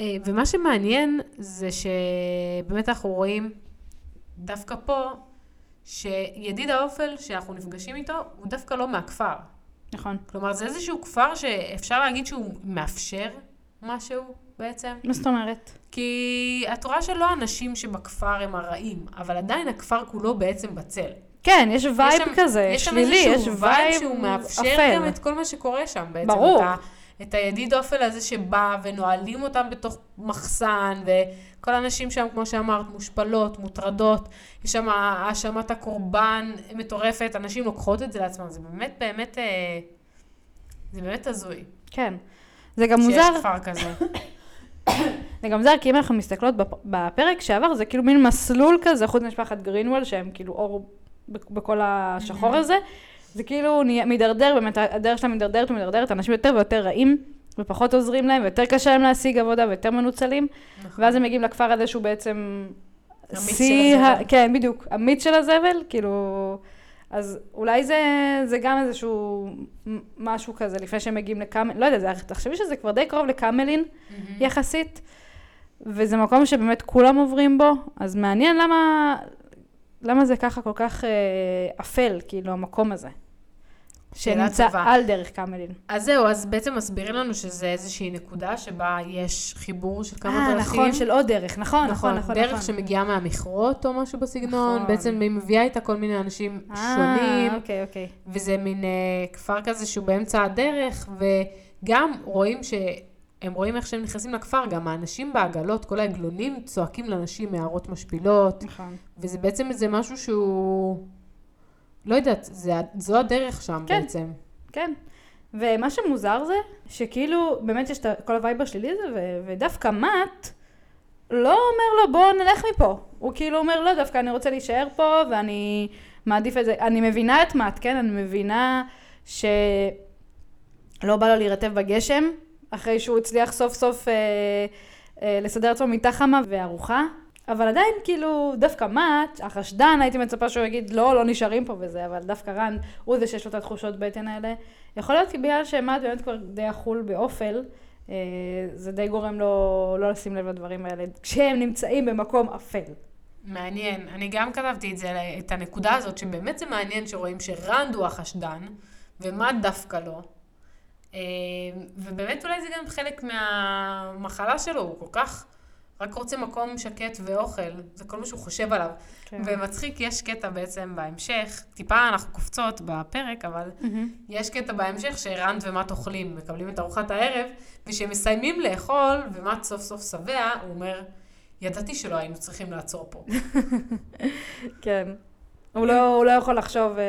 B: אה, ומה שמעניין זה שבאמת אנחנו רואים דווקא פה, שידיד האופל שאנחנו נפגשים איתו, הוא דווקא לא מהכפר.
A: נכון.
B: כלומר, זה איזשהו כפר שאפשר להגיד שהוא מאפשר משהו בעצם.
A: מה זאת אומרת?
B: כי את רואה שלא האנשים שבכפר הם הרעים, אבל עדיין הכפר כולו בעצם בצל.
A: כן, יש vibe
B: יש שם-
A: כזה,
B: יש שם
A: שלילי, יש
B: איזשהו
A: vibe
B: שהוא מאפשר
A: אפל.
B: גם את כל מה שקורה שם בעצם.
A: ברור.
B: את, ה, את הידיד אופל הזה שבא ונועלים אותם בתוך מחסן, וכל האנשים שם, כמו שאמרת, מושפלות, מוטרדות, יש שם האשמת הקורבן מטורפת, אנשים לוקחות את זה לעצמם, זה באמת באמת, אה, זה באמת הזוי.
A: כן. זה גם
B: שיש
A: מוזר,
B: כפר כזה.
A: זה גם מוזר, כי אם אנחנו מסתכלות בפ- בפרק שעבר, זה כאילו מין מסלול כזה, חוץ ממשפחת גרינוול, שהם כאילו אור בכל השחור הזה, זה כאילו מידרדר, באמת הדרך שלהם מידרדרת ומידרדרת, אנשים יותר ויותר רעים, ופחות עוזרים להם, ויותר קשה להם להשיג עבודה, ויותר מנוצלים,
B: נכון.
A: ואז הם מגיעים לכפר הזה שהוא בעצם... שיא ה-. כן, בדיוק, המיץ של הזבל, כאילו... אז אולי זה, זה גם איזשהו משהו כזה, לפני שהם מגיעים לקאמלין, לא יודעת, זה- תחשבי שזה כבר די קרוב לקאמלין,
B: מהמם.
A: יחסית, וזה מקום שבאמת כולם עוברים בו, אז מעניין למה, למה זה ככה כל כך אה, אפל, כאילו, המקום הזה. שנמצא
B: טובה.
A: על דרך קמלין.
B: אז זהו, אז בעצם מסבירים לנו שזה איזושהי נקודה שבה יש חיבור של כמה
A: אה,
B: דרכים.
A: נכון, של עוד דרך, נכון, נכון, נכון.
B: דרך
A: נכון.
B: שמגיעה מהמכרות או משהו בסגנון,
A: נכון.
B: בעצם היא מביאה איתה כל מיני אנשים
A: אה,
B: שונים,
A: אוקיי, אוקיי.
B: וזה מין אה, כפר כזה שהוא באמצע הדרך, וגם רואים ש... הם רואים איך שהם נכנסים לכפר, גם האנשים בעגלות, כל העגלונים צועקים לנשים הערות משפילות,
A: נכון.
B: וזה בעצם איזה משהו שהוא... לא יודעת, זה, זו הדרך שם
A: כן.
B: בעצם.
A: כן. ומה שמוזר זה, שכאילו, באמת יש את כל ה vibe השלילי הזה, ו- ודווקא מאט לא אומר לו, בוא נלך מפה. הוא כאילו אומר, לא, דווקא אני רוצה להישאר פה, ואני מעדיף את זה. אני מבינה את מאט, כן? אני מבינה שלא בא לו להירטב בגשם, אחרי שהוא הצליח סוף סוף אה, אה, לסדר לעצמו מיטה חמה וארוחה. אבל עדיין, כאילו, דווקא מאט, החשדן, הייתי מצפה שהוא יגיד, לא, לא נשארים פה וזה, אבל דווקא רן, הוא זה שיש לו את התחושות בטן האלה. יכול להיות כי בגלל שמאט באמת כבר די אכול באופל, אה, זה די גורם לו לא לשים לב לדברים האלה, כשהם נמצאים במקום אפל.
B: מעניין. אני גם כתבתי את זה, את הנקודה הזאת, שבאמת זה מעניין שרואים שרנד הוא החשדן, ומה דווקא לא. אה, ובאמת אולי זה גם חלק מהמחלה שלו, הוא כל כך רק רוצה מקום שקט ואוכל, זה כל מה שהוא חושב עליו.
A: כן.
B: ומצחיק, יש קטע בעצם בהמשך, טיפה אנחנו קופצות בפרק, אבל
A: מהמם.
B: יש קטע בהמשך שרנד ומט אוכלים, מקבלים את ארוחת הערב, וכשהם מסיימים לאכול, ומט סוף סוף שבע, הוא אומר, ידעתי שלא היינו צריכים לעצור פה.
A: כן. הוא לא, הוא לא יכול לחשוב אה,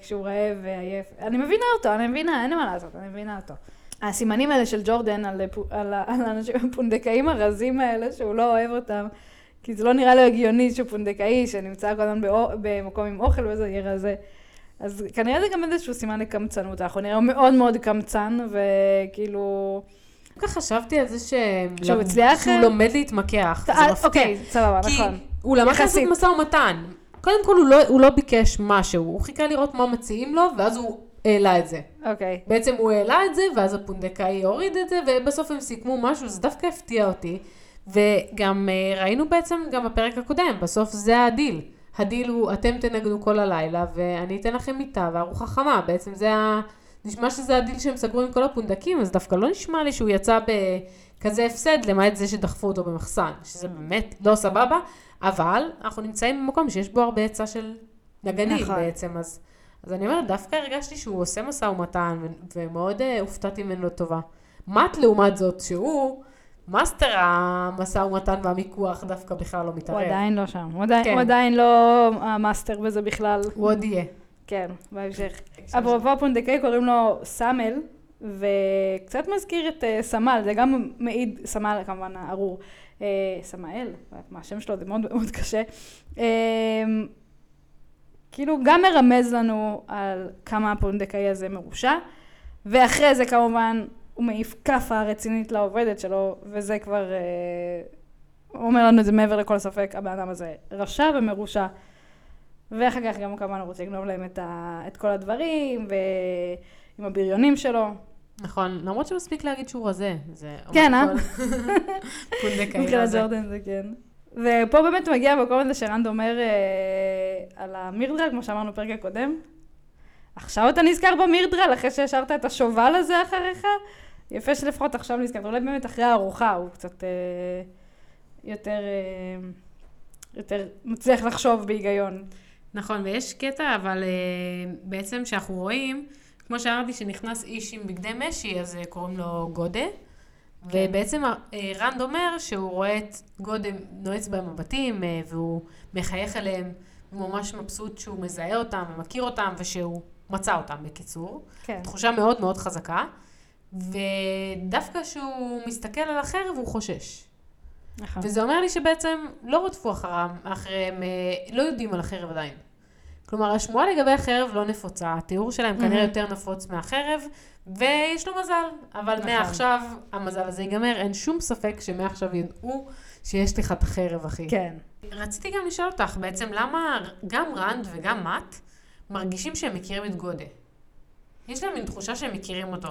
A: כשהוא רעב ועייף. אני מבינה אותו, אני מבינה, אין לי מה לעשות, אני מבינה אותו. הסימנים האלה של ג'ורדן על, פו- על, על האנשים הפונדקאים הרזים האלה, שהוא לא אוהב אותם, כי זה לא נראה לו הגיוני שפונדקאי שנמצא כל הזמן במקום עם אוכל וזה יהיה רזה. אז כנראה זה גם איזשהו סימן לקמצנות, אנחנו נראה מאוד מאוד קמצן, וכאילו...
B: כל כך חשבתי על זה ש...
A: שהוא הצליח-
B: שהוא לומד להתמקח, זה
A: אה,
B: מפתיע.
A: אוקיי, סבבה, נכון.
B: הוא למד לעשות. משא ומתן. קודם כל הוא לא, הוא לא ביקש משהו, הוא חיכה לראות מה מציעים לו, ואז הוא העלה את זה.
A: אוקיי.
B: בעצם הוא העלה את זה, ואז הפונדקאי הוריד את זה, ובסוף הם סיכמו משהו, זה דווקא הפתיע אותי. וגם אה, ראינו בעצם גם בפרק הקודם, בסוף זה הדיל. הדיל הוא, אתם תנגנו כל הלילה, ואני אתן לכם מיטה וארוחה חמה. בעצם זה ה... נשמע שזה הדיל שהם סגרו עם כל הפונדקים, אז דווקא לא נשמע לי שהוא יצא בכזה הפסד, למעט זה שדחפו אותו במחסן, שזה באמת לא סבבה, אבל אנחנו נמצאים במקום שיש בו הרבה היצע של נגנים
A: נכון.
B: בעצם, אז, אז אני אומרת, דווקא הרגשתי שהוא עושה משא ומתן, ומאוד אה, הופתעתי ממנו לטובה. מאט לעומת זאת, שהוא מאסטר המשא ומתן והמיקוח, דווקא בכלל לא מתערב.
A: הוא עדיין לא שם, הוא עדיין,
B: כן.
A: הוא עדיין לא המאסטר בזה בכלל.
B: הוא עוד יהיה.
A: כן, בהמשך. אפרופו הפונדקאי קוראים לו סאמל, וקצת מזכיר את אה, סמל, זה גם מעיד, סמל כמובן הארור, אה, סמאל, מה השם שלו, זה מאוד מאוד קשה. Uh, כאילו גם מרמז לנו על כמה הפונדקאי הזה מרושע, ואחרי זה כמובן הוא מעיף כאפה רצינית לעובדת שלו, וזה כבר uh, אומר לנו את זה מעבר לכל ספק, הבן אדם הזה רשע ומרושע. ואחר כך גם כמובן הוא רוצה לגנוב להם את, ה, את כל הדברים, ועם הבריונים שלו.
B: נכון, למרות שמספיק להגיד שהוא רזה. זה
A: כן, אה?
B: פונדקאי
A: מבחינת
B: רזה.
A: ג'ורדן זה כן. ופה באמת מגיע המקום הזה שרנד אומר אה, על המירדרל, כמו שאמרנו בפרק הקודם. עכשיו אתה נזכר במירדרל, אחרי שהשארת את השובל הזה אחריך? יפה שלפחות עכשיו נזכרת, אולי באמת אחרי הארוחה הוא קצת אה, יותר, אה, יותר מצליח לחשוב בהיגיון.
B: נכון, ויש קטע, אבל uh, בעצם שאנחנו רואים, כמו שאמרתי, שנכנס איש עם בגדי משי, אז uh, קוראים לו גודה. ובעצם uh, רנד אומר שהוא רואה את גודה נועץ בהם מבטים, uh, והוא מחייך אליהם, הוא ממש מבסוט שהוא מזהה אותם ומכיר אותם, ושהוא מצא אותם, בקיצור.
A: כן.
B: תחושה מאוד מאוד חזקה. ודווקא כשהוא מסתכל על החרב, הוא חושש.
A: נכון.
B: וזה אומר לי שבעצם לא רדפו אחריהם, אחריהם, אה, לא יודעים על החרב עדיין. כלומר, השמועה לגבי החרב לא נפוצה, התיאור שלהם כנראה
A: מהמם.
B: יותר נפוץ מהחרב, ויש לו מזל. אבל
A: נכון.
B: מעכשיו המזל הזה ייגמר, אין שום ספק שמעכשיו ידעו שיש לך את החרב, אחי.
A: כן.
B: רציתי גם לשאול אותך, בעצם למה גם רנד וגם מאט מרגישים שהם מכירים את גודה? יש להם מין תחושה שהם מכירים אותו.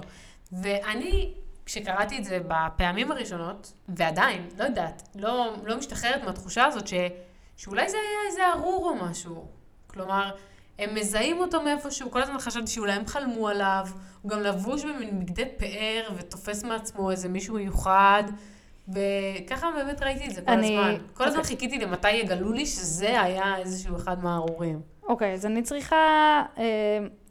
B: ואני, כשקראתי את זה בפעמים הראשונות, ועדיין, לא יודעת, לא, לא משתחררת מהתחושה הזאת ש, שאולי זה היה איזה ארור או משהו. כלומר, הם מזהים אותו מאיפשהו, כל הזמן חשבתי שאולי הם חלמו עליו, הוא גם לבוש במין בגדי פאר ותופס מעצמו איזה מישהו מיוחד. וככה באמת ראיתי את זה כל
A: אני-
B: הזמן. כל הזמן
A: אוקיי.
B: חיכיתי למתי יגלו לי שזה היה איזשהו אחד מהארורים.
A: אוקיי, אז אני צריכה אה,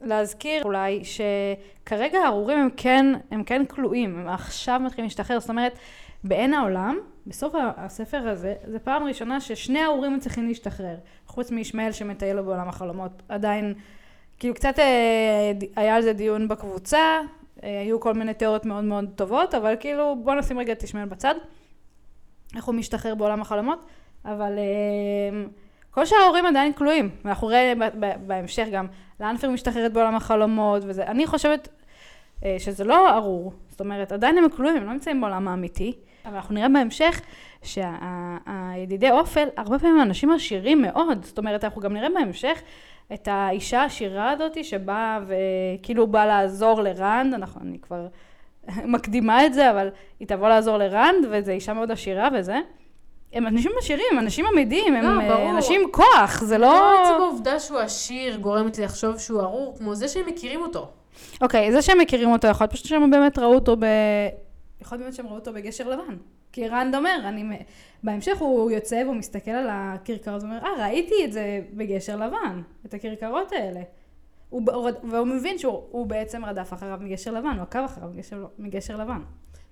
A: להזכיר אולי שכרגע הארורים הם כן, הם כן כלואים, הם עכשיו מתחילים להשתחרר, זאת אומרת, בעין העולם, בסוף הספר הזה, זו פעם ראשונה ששני הארורים צריכים להשתחרר, חוץ מישמעאל שמטייל לו בעולם החלומות, עדיין, כאילו קצת אה, היה על זה דיון בקבוצה, אה, היו כל מיני תיאוריות מאוד מאוד טובות, אבל כאילו בוא נשים רגע את ישמעאל בצד, איך הוא משתחרר בעולם החלומות, אבל... אה, כל שאר ההורים עדיין כלואים, ואנחנו ב- בהמשך גם לאנפר משתחררת בעולם החלומות וזה. אני חושבת אה, שזה לא ארור, זאת אומרת, עדיין הם כלואים, הם לא נמצאים בעולם האמיתי, אבל אנחנו נראה בהמשך שהידידי אופל, הרבה פעמים אנשים עשירים מאוד, זאת אומרת, אנחנו גם נראה בהמשך את האישה העשירה הזאתי שבאה וכאילו באה לעזור לרנד, אנחנו, אני כבר מקדימה את זה, אבל היא תבוא לעזור לרנד, וזו אישה מאוד עשירה וזה. הם אנשים עשירים, אנשים עמידים, הם
B: לא,
A: אה,
B: ברור.
A: אנשים כוח, זה לא...
B: לא עצם העובדה שהוא עשיר גורמת לי לחשוב שהוא ארור, כמו זה שהם מכירים אותו.
A: אוקיי, זה שהם מכירים אותו, יכול להיות פשוט שהם באמת ראו אותו ב... יכול להיות שהם ראו אותו בגשר לבן. כי רנד אומר, אני... בהמשך הוא יוצא והוא מסתכל על הכרכרות ואומר, אה, ראיתי את זה בגשר לבן, את הכרכרות האלה. הוא, והוא מבין שהוא הוא בעצם רדף אחריו מגשר לבן, הוא עקב אחריו מגשר, מגשר לבן.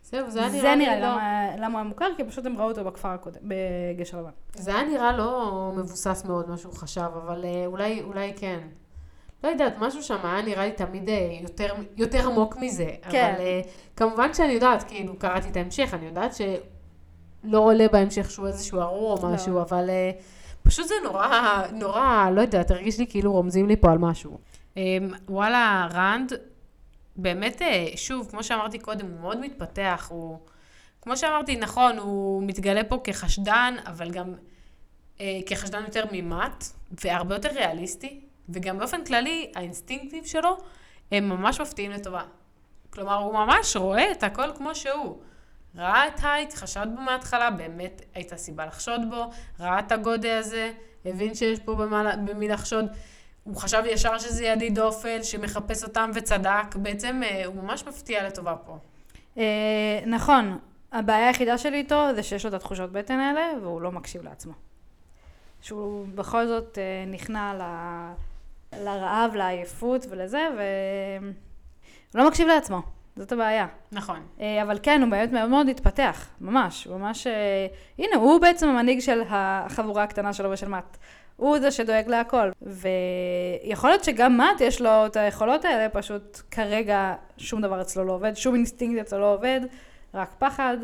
B: זהו, זה היה
A: זה
B: נראה
A: נראה
B: לי לא...
A: למה, למה הוא מוכר, כי פשוט הם ראו אותו בכפר הקודם, בגשר לבן.
B: זה היה נראה לא מבוסס מאוד מה שהוא חשב, אבל אה, אולי, אולי כן. לא יודעת, משהו שם היה נראה לי תמיד אה, יותר, יותר עמוק מזה.
A: כן.
B: אבל אה, כמובן שאני יודעת, כאילו, קראתי את ההמשך, אני יודעת שלא עולה בהמשך שהוא איזשהו ארור או
A: לא.
B: משהו, אבל אה, פשוט זה נורא, נורא, לא יודעת, הרגיש לי כאילו רומזים לי פה על משהו. אה, וואלה, רנד, באמת, אה, שוב, כמו שאמרתי קודם, הוא מאוד מתפתח, הוא... כמו שאמרתי, נכון, הוא מתגלה פה כחשדן, אבל גם אה, כחשדן יותר ממט, והרבה יותר ריאליסטי, וגם באופן כללי, האינסטינקטיב שלו, הם ממש מפתיעים לטובה. כלומר, הוא ממש רואה את הכל כמו שהוא. ראה את הייט, חשד בו מההתחלה, באמת הייתה סיבה לחשוד בו, ראה את הגודל הזה, הבין שיש פה במה, במי לחשוד. הוא חשב ישר שזה ידיד אופל, שמחפש אותם וצדק. בעצם אה, הוא ממש מפתיע לטובה פה.
A: אה, נכון, הבעיה היחידה שלי איתו זה שיש לו את התחושות בטן האלה, והוא לא מקשיב לעצמו. שהוא בכל זאת אה, נכנע ל... לרעב, לעייפות ולזה, והוא לא מקשיב לעצמו. זאת הבעיה.
B: נכון.
A: אבל כן, הוא באמת מאוד מאוד התפתח, ממש, ממש... הנה, הוא בעצם המנהיג של החבורה הקטנה שלו ושל מאט. הוא זה שדואג להכל. ויכול להיות שגם מאט יש לו את היכולות האלה, פשוט כרגע שום דבר אצלו לא עובד, שום אינסטינקט אצלו לא עובד, רק פחד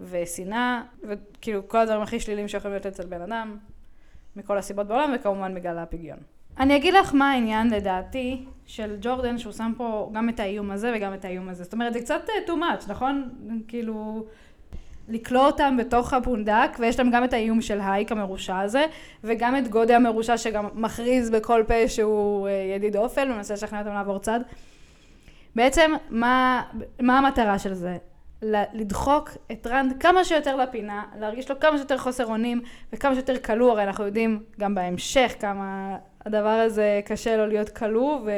A: ושנאה, וכאילו כל הדברים הכי שליליים שיכולים להיות אצל בן אדם, מכל הסיבות בעולם, וכמובן בגלל הפגיון. אני אגיד לך מה העניין לדעתי של ג'ורדן, שהוא שם פה גם את האיום הזה וגם את האיום הזה. זאת אומרת, זה קצת אה, too much, נכון? כאילו, לכלוא אותם בתוך הפונדק, ויש להם גם את האיום של הייק המרושע הזה, וגם את גודי המרושע שגם מכריז בכל פה שהוא אה, ידיד אופל, ומנסה לשכנע אותם לעבור צד. בעצם, מה, מה המטרה של זה? לדחוק את רנד כמה שיותר לפינה, להרגיש לו כמה שיותר חוסר אונים וכמה שיותר כלוא, הרי אנחנו יודעים גם בהמשך כמה הדבר הזה קשה לו להיות כלוא, ו...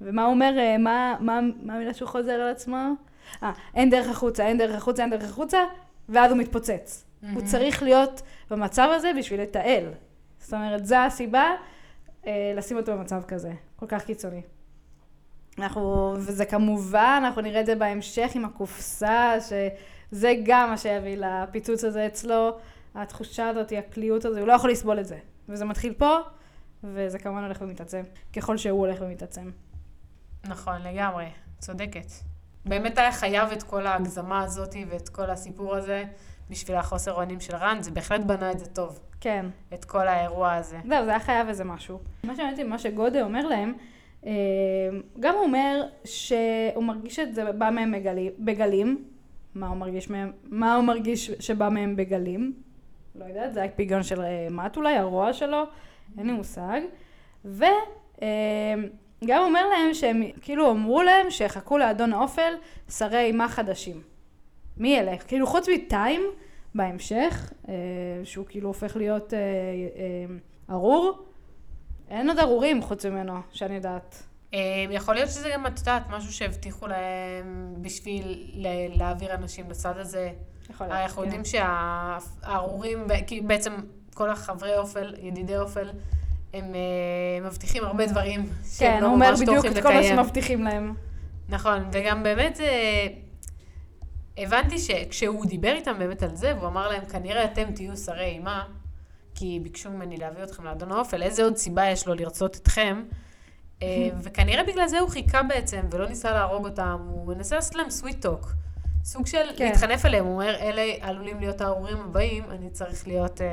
A: ומה הוא אומר, אה, מה, מה, מה המילה שהוא חוזר על עצמו? אה, אין דרך החוצה, אין דרך החוצה, אין דרך החוצה, ואז הוא מתפוצץ. Mm-hmm. הוא צריך להיות במצב הזה בשביל לתעל. זאת אומרת, זו הסיבה אה, לשים אותו במצב כזה, כל כך קיצוני. אנחנו, וזה כמובן, אנחנו נראה את זה בהמשך עם הקופסה, שזה גם מה שיביא לפיצוץ הזה אצלו, התחושה הזאת, הקליעות הזו, הוא לא יכול לסבול את זה. וזה מתחיל פה, וזה כמובן הולך ומתעצם, ככל שהוא הולך ומתעצם.
B: נכון, לגמרי, צודקת. באמת היה חייב את כל ההגזמה הזאת ואת כל הסיפור הזה בשביל החוסר אונים של רן, זה בהחלט בנה את זה טוב.
A: כן.
B: את כל האירוע הזה.
A: זהו, זה היה חייב איזה משהו. מה שאני מה שגודה אומר להם, אה, גם הוא אומר שהוא מרגיש את זה בא מהם בגלים, בגלים. מה הוא מרגיש מהם? מה הוא מרגיש שבא מהם בגלים? לא יודעת, זה הפיגיון של אה, מאט אולי, הרוע שלו, אין לי מושג. וגם אה, אומר להם שהם כאילו אמרו להם שיחכו לאדון האופל שרי אימה חדשים. מי ילך? כאילו חוץ מטיים בהמשך, שהוא כאילו הופך להיות ארור, אין עוד ארורים חוץ ממנו, שאני יודעת.
B: יכול להיות שזה גם, את יודעת, משהו שהבטיחו להם בשביל להעביר אנשים לצד הזה. יכול להיות, אנחנו יודעים כן. שהארורים, כי בעצם כל החברי אופל, ידידי אופל, הם אה, מבטיחים הרבה דברים
A: שהם לא. כן, הוא אומר בדיוק את כל מה שמבטיחים להם.
B: נכון, וגם באמת אה, הבנתי שכשהוא דיבר איתם באמת על זה, והוא אמר להם, כנראה אתם תהיו שרי אימה, כי ביקשו ממני להביא אתכם לאדון האופל, איזה עוד סיבה יש לו לרצות אתכם? אה, וכנראה בגלל זה הוא חיכה בעצם, ולא ניסה להרוג אותם, הוא מנסה לעשות להם סוויט טוק. סוג של כן. להתחנף אליהם, הוא אומר, אלה עלולים להיות הארורים הבאים, אני צריך להיות uh,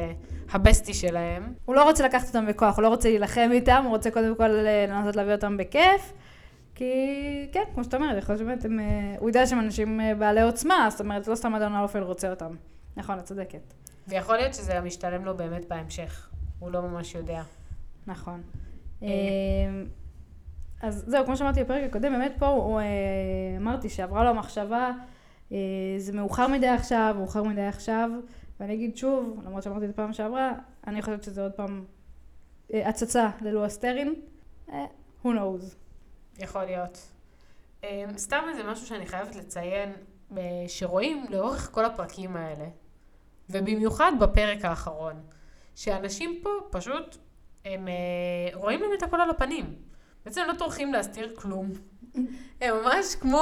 B: הבסטי שלהם.
A: הוא לא רוצה לקחת אותם בכוח, הוא לא רוצה להילחם איתם, הוא רוצה קודם כל אה, לנסות להביא אותם בכיף. כי כן, כמו שאתה אומר, יכול להיות שבאמת הם... הוא יודע שהם אנשים בעלי עוצמה, זאת אומרת, לא סתם אדון האופל רוצה אותם. נכון, את צודקת.
B: ויכול להיות שזה משתלם לו באמת בהמשך. הוא לא ממש יודע.
A: נכון. אה, אז זהו, כמו שאמרתי בפרק הקודם, באמת פה הוא, אה, אמרתי שעברה לו המחשבה, אה, זה מאוחר מדי עכשיו, מאוחר מדי עכשיו, ואני אגיד שוב, למרות שאמרתי את זה פעם שעברה, אני חושבת שזה עוד פעם הצצה ללואו אסטרין, who knows.
B: יכול להיות. סתם איזה משהו שאני חייבת לציין, שרואים לאורך כל הפרקים האלה, ובמיוחד בפרק האחרון, שאנשים פה פשוט, הם אה, רואים להם את הכל על הפנים. בעצם לא טורחים להסתיר כלום. הם ממש כמו,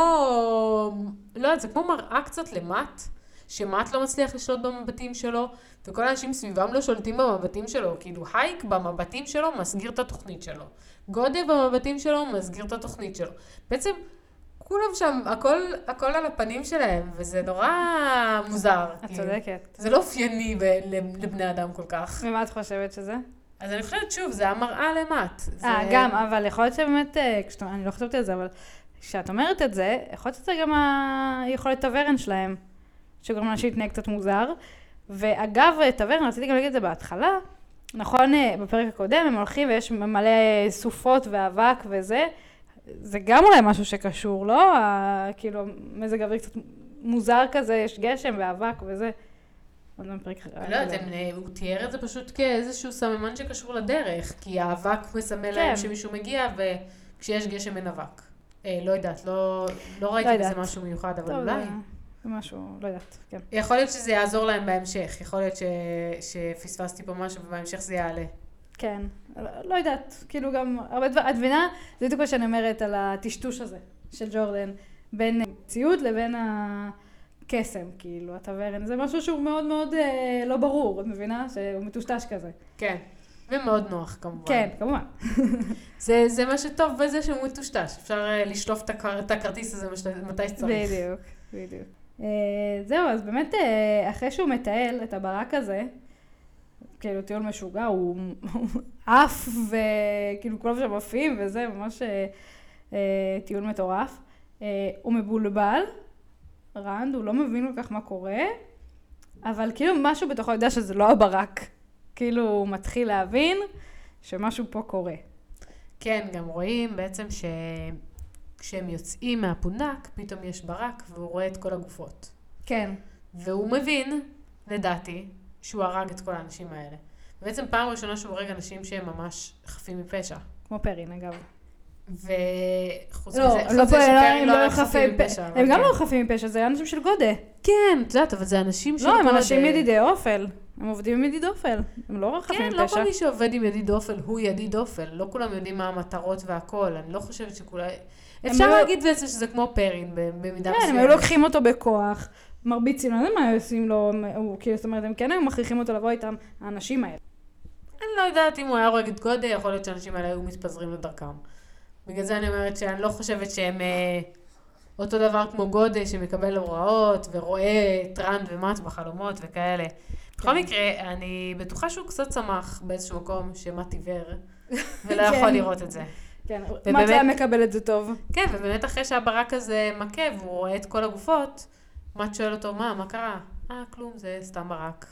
B: לא יודעת, זה כמו מראה קצת למט, שמט לא מצליח לשלוט במבטים שלו, וכל האנשים סביבם לא שולטים במבטים שלו. כאילו, הייק במבטים שלו מסגיר את התוכנית שלו. גודה במבטים שלו מסגיר את התוכנית שלו. בעצם כולם שם, הכל, הכל על הפנים שלהם, וזה נורא מוזר.
A: את כאילו. צודקת.
B: זה לא אופייני לבני אדם כל כך.
A: ומה את חושבת שזה?
B: אז אני חושבת, שוב, זה המראה למט.
A: אה, זה... גם, אבל יכול להיות שבאמת, אה, כשאת, אני לא חושבת על זה, אבל כשאת אומרת את זה, יכול להיות שזה גם היכולת טוורן שלהם, שגורם לאנשים להתנהג קצת מוזר. ואגב, טוורן, רציתי גם להגיד את זה בהתחלה, נכון, אה, בפרק הקודם הם הולכים ויש מלא סופות ואבק וזה, זה גם אולי משהו שקשור, לא? כאילו, מזג האוויר קצת מוזר כזה, יש גשם ואבק וזה. עוד פעם פרק אחר.
B: לא יודעת, הם- הוא תיאר את זה פשוט כאיזשהו סממן שקשור לדרך, כי האבק מסמל
A: כן.
B: להם שמישהו מגיע, וכשיש גשם אין אבק. אה, לא יודעת, לא, לא ראיתי
A: לא
B: בזה
A: יודעת.
B: משהו מיוחד, אבל אולי.
A: זה- זה משהו, לא יודעת, כן.
B: יכול להיות שזה יעזור להם בהמשך, יכול להיות ש... שפספסתי פה משהו ובהמשך זה יעלה.
A: כן, לא, לא יודעת, כאילו גם הרבה דברים, את מבינה? זה בדיוק מה שאני אומרת על הטשטוש הזה של ג'ורדן, בין ציוד לבין הקסם, כאילו, הטוורן, זה משהו שהוא מאוד מאוד אה, לא ברור, את מבינה? שהוא מטושטש כזה.
B: כן. ומאוד נוח כמובן.
A: כן, כמובן.
B: זה, זה מה שטוב בזה שהוא מטושטש. אפשר אה, לשלוף את, הכר, את הכרטיס הזה מש- מתי שצריך.
A: בדיוק, בדיוק. אה, זהו, אז באמת, אה, אחרי שהוא מטייל את הברק הזה, כאילו טיול משוגע, הוא הוא עף וכאילו כולם שם עפים וזה, ממש אה, אה, טיול מטורף. אה, הוא מבולבל, רנד, הוא לא מבין כל כך מה קורה, אבל כאילו משהו בתוכו יודע שזה לא הברק. כאילו הוא מתחיל להבין שמשהו פה קורה.
B: כן, גם רואים בעצם ש... כשהם יוצאים מהפונדק, פתאום יש ברק והוא רואה את כל הגופות.
A: כן,
B: והוא מבין, לדעתי, שהוא הרג את כל האנשים האלה. בעצם פעם ראשונה שהוא הורג אנשים שהם ממש חפים מפשע.
A: כמו פרין אגב.
B: וחוץ
A: לא,
B: מזה,
A: לא הם
B: לא
A: לא חפים מפשע.
B: מפשע.
A: הם גם
B: כן.
A: לא חפים מפשע, זה אנשים של גודה.
B: כן, את יודעת, אבל זה אנשים של
A: לא, הם
B: גודל.
A: אנשים ידידי אופל. הם עובדים עם ידיד אופל. הם לא חפים
B: כן, לא
A: מפשע.
B: כל מי שעובד עם ידיד אופל הוא ידיד אופל. לא כולם יודעים מה המטרות והכל. אני לא חושבת שכולם... אפשר
A: לא-
B: להגיד בעצם שזה כמו פרין במידה
A: כן,
B: מסוימת.
A: הם היו לוקחים אותו בכוח, מרביצים, לא יודע מה היו עושים לו, כאילו, זאת אומרת, הם כן היו מכריחים אותו לבוא איתם, האנשים האלה.
B: אני לא יודעת אם הוא היה הורג את גודה, יכול להיות שהאנשים האלה היו מתפזרים לדרכם. בגלל זה אני אומרת שאני לא חושבת שהם אה, אותו דבר כמו גודה, שמקבל הוראות ורואה את ראנד ומט בחלומות וכאלה. בכל מקרה, אני בטוחה שהוא קצת צמח באיזשהו מקום שמט עיוור, ולא
A: כן.
B: יכול לראות את זה.
A: כן,
B: ובאמת-
A: היה מקבל את זה טוב?
B: כן, ובאמת אחרי שהברק הזה מכה והוא רואה את כל הגופות, מאט שואל אותו, מה, מה קרה? אה, כלום, זה סתם ברק.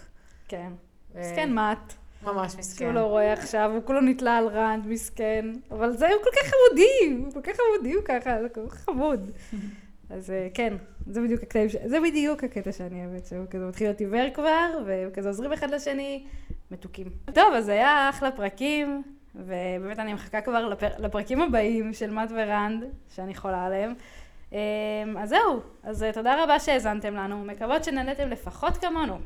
A: כן.
B: ו-
A: מסכן מאט,
B: ממש מסכן.
A: שהוא לא רואה עכשיו, הוא כולו נתלה על רנד, מסכן. אבל זה, הוא כל כך חמודי, הוא כל כך חמודי, הוא ככה, זה כל כך חמוד. אז אה, כן, זה בדיוק הקטעים, ש- זה בדיוק הקטע שאני אוהבת, שהוא כזה מתחיל להיות עיוור כבר, והם כזה עוזרים אחד לשני, מתוקים. טוב, אז היה אחלה פרקים, ובאמת אני מחכה כבר לפר... לפרקים הבאים של מאט ורנד, שאני חולה עליהם. אה, אז זהו, אז אה, תודה רבה שהאזנתם לנו, מקוות שנהנתם לפחות כמונו.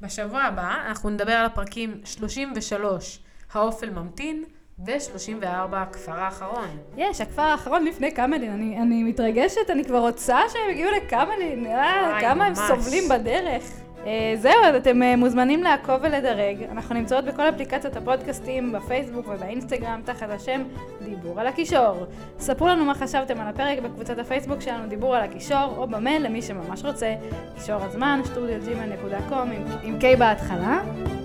B: בשבוע הבא אנחנו נדבר על הפרקים 33, האופל ממתין, ו-34, הכפר האחרון.
A: יש, הכפר האחרון לפני קמלין, אני, אני מתרגשת, אני כבר רוצה שהם יגיעו לקמלין, אה, כמה הם
B: ממש.
A: סובלים בדרך. אה, זהו, אז אתם אה, מוזמנים לעקוב ולדרג. אנחנו נמצאות בכל אפליקציות הפודקאסטים, בפייסבוק ובאינסטגרם, תחת השם דיבור על הכישור. ספרו לנו מה חשבתם על הפרק בקבוצת הפייסבוק שלנו, דיבור על הכישור, או במייל למי שממש רוצה, כישור הזמן, studio.gmail.com עם, עם K בהתחלה.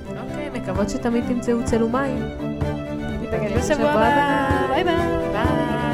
B: אוקיי, מקוות שתמיד תמצאו צל ומים.
A: ניפגש בשבוע הבא, ביי ביי.
B: ביי.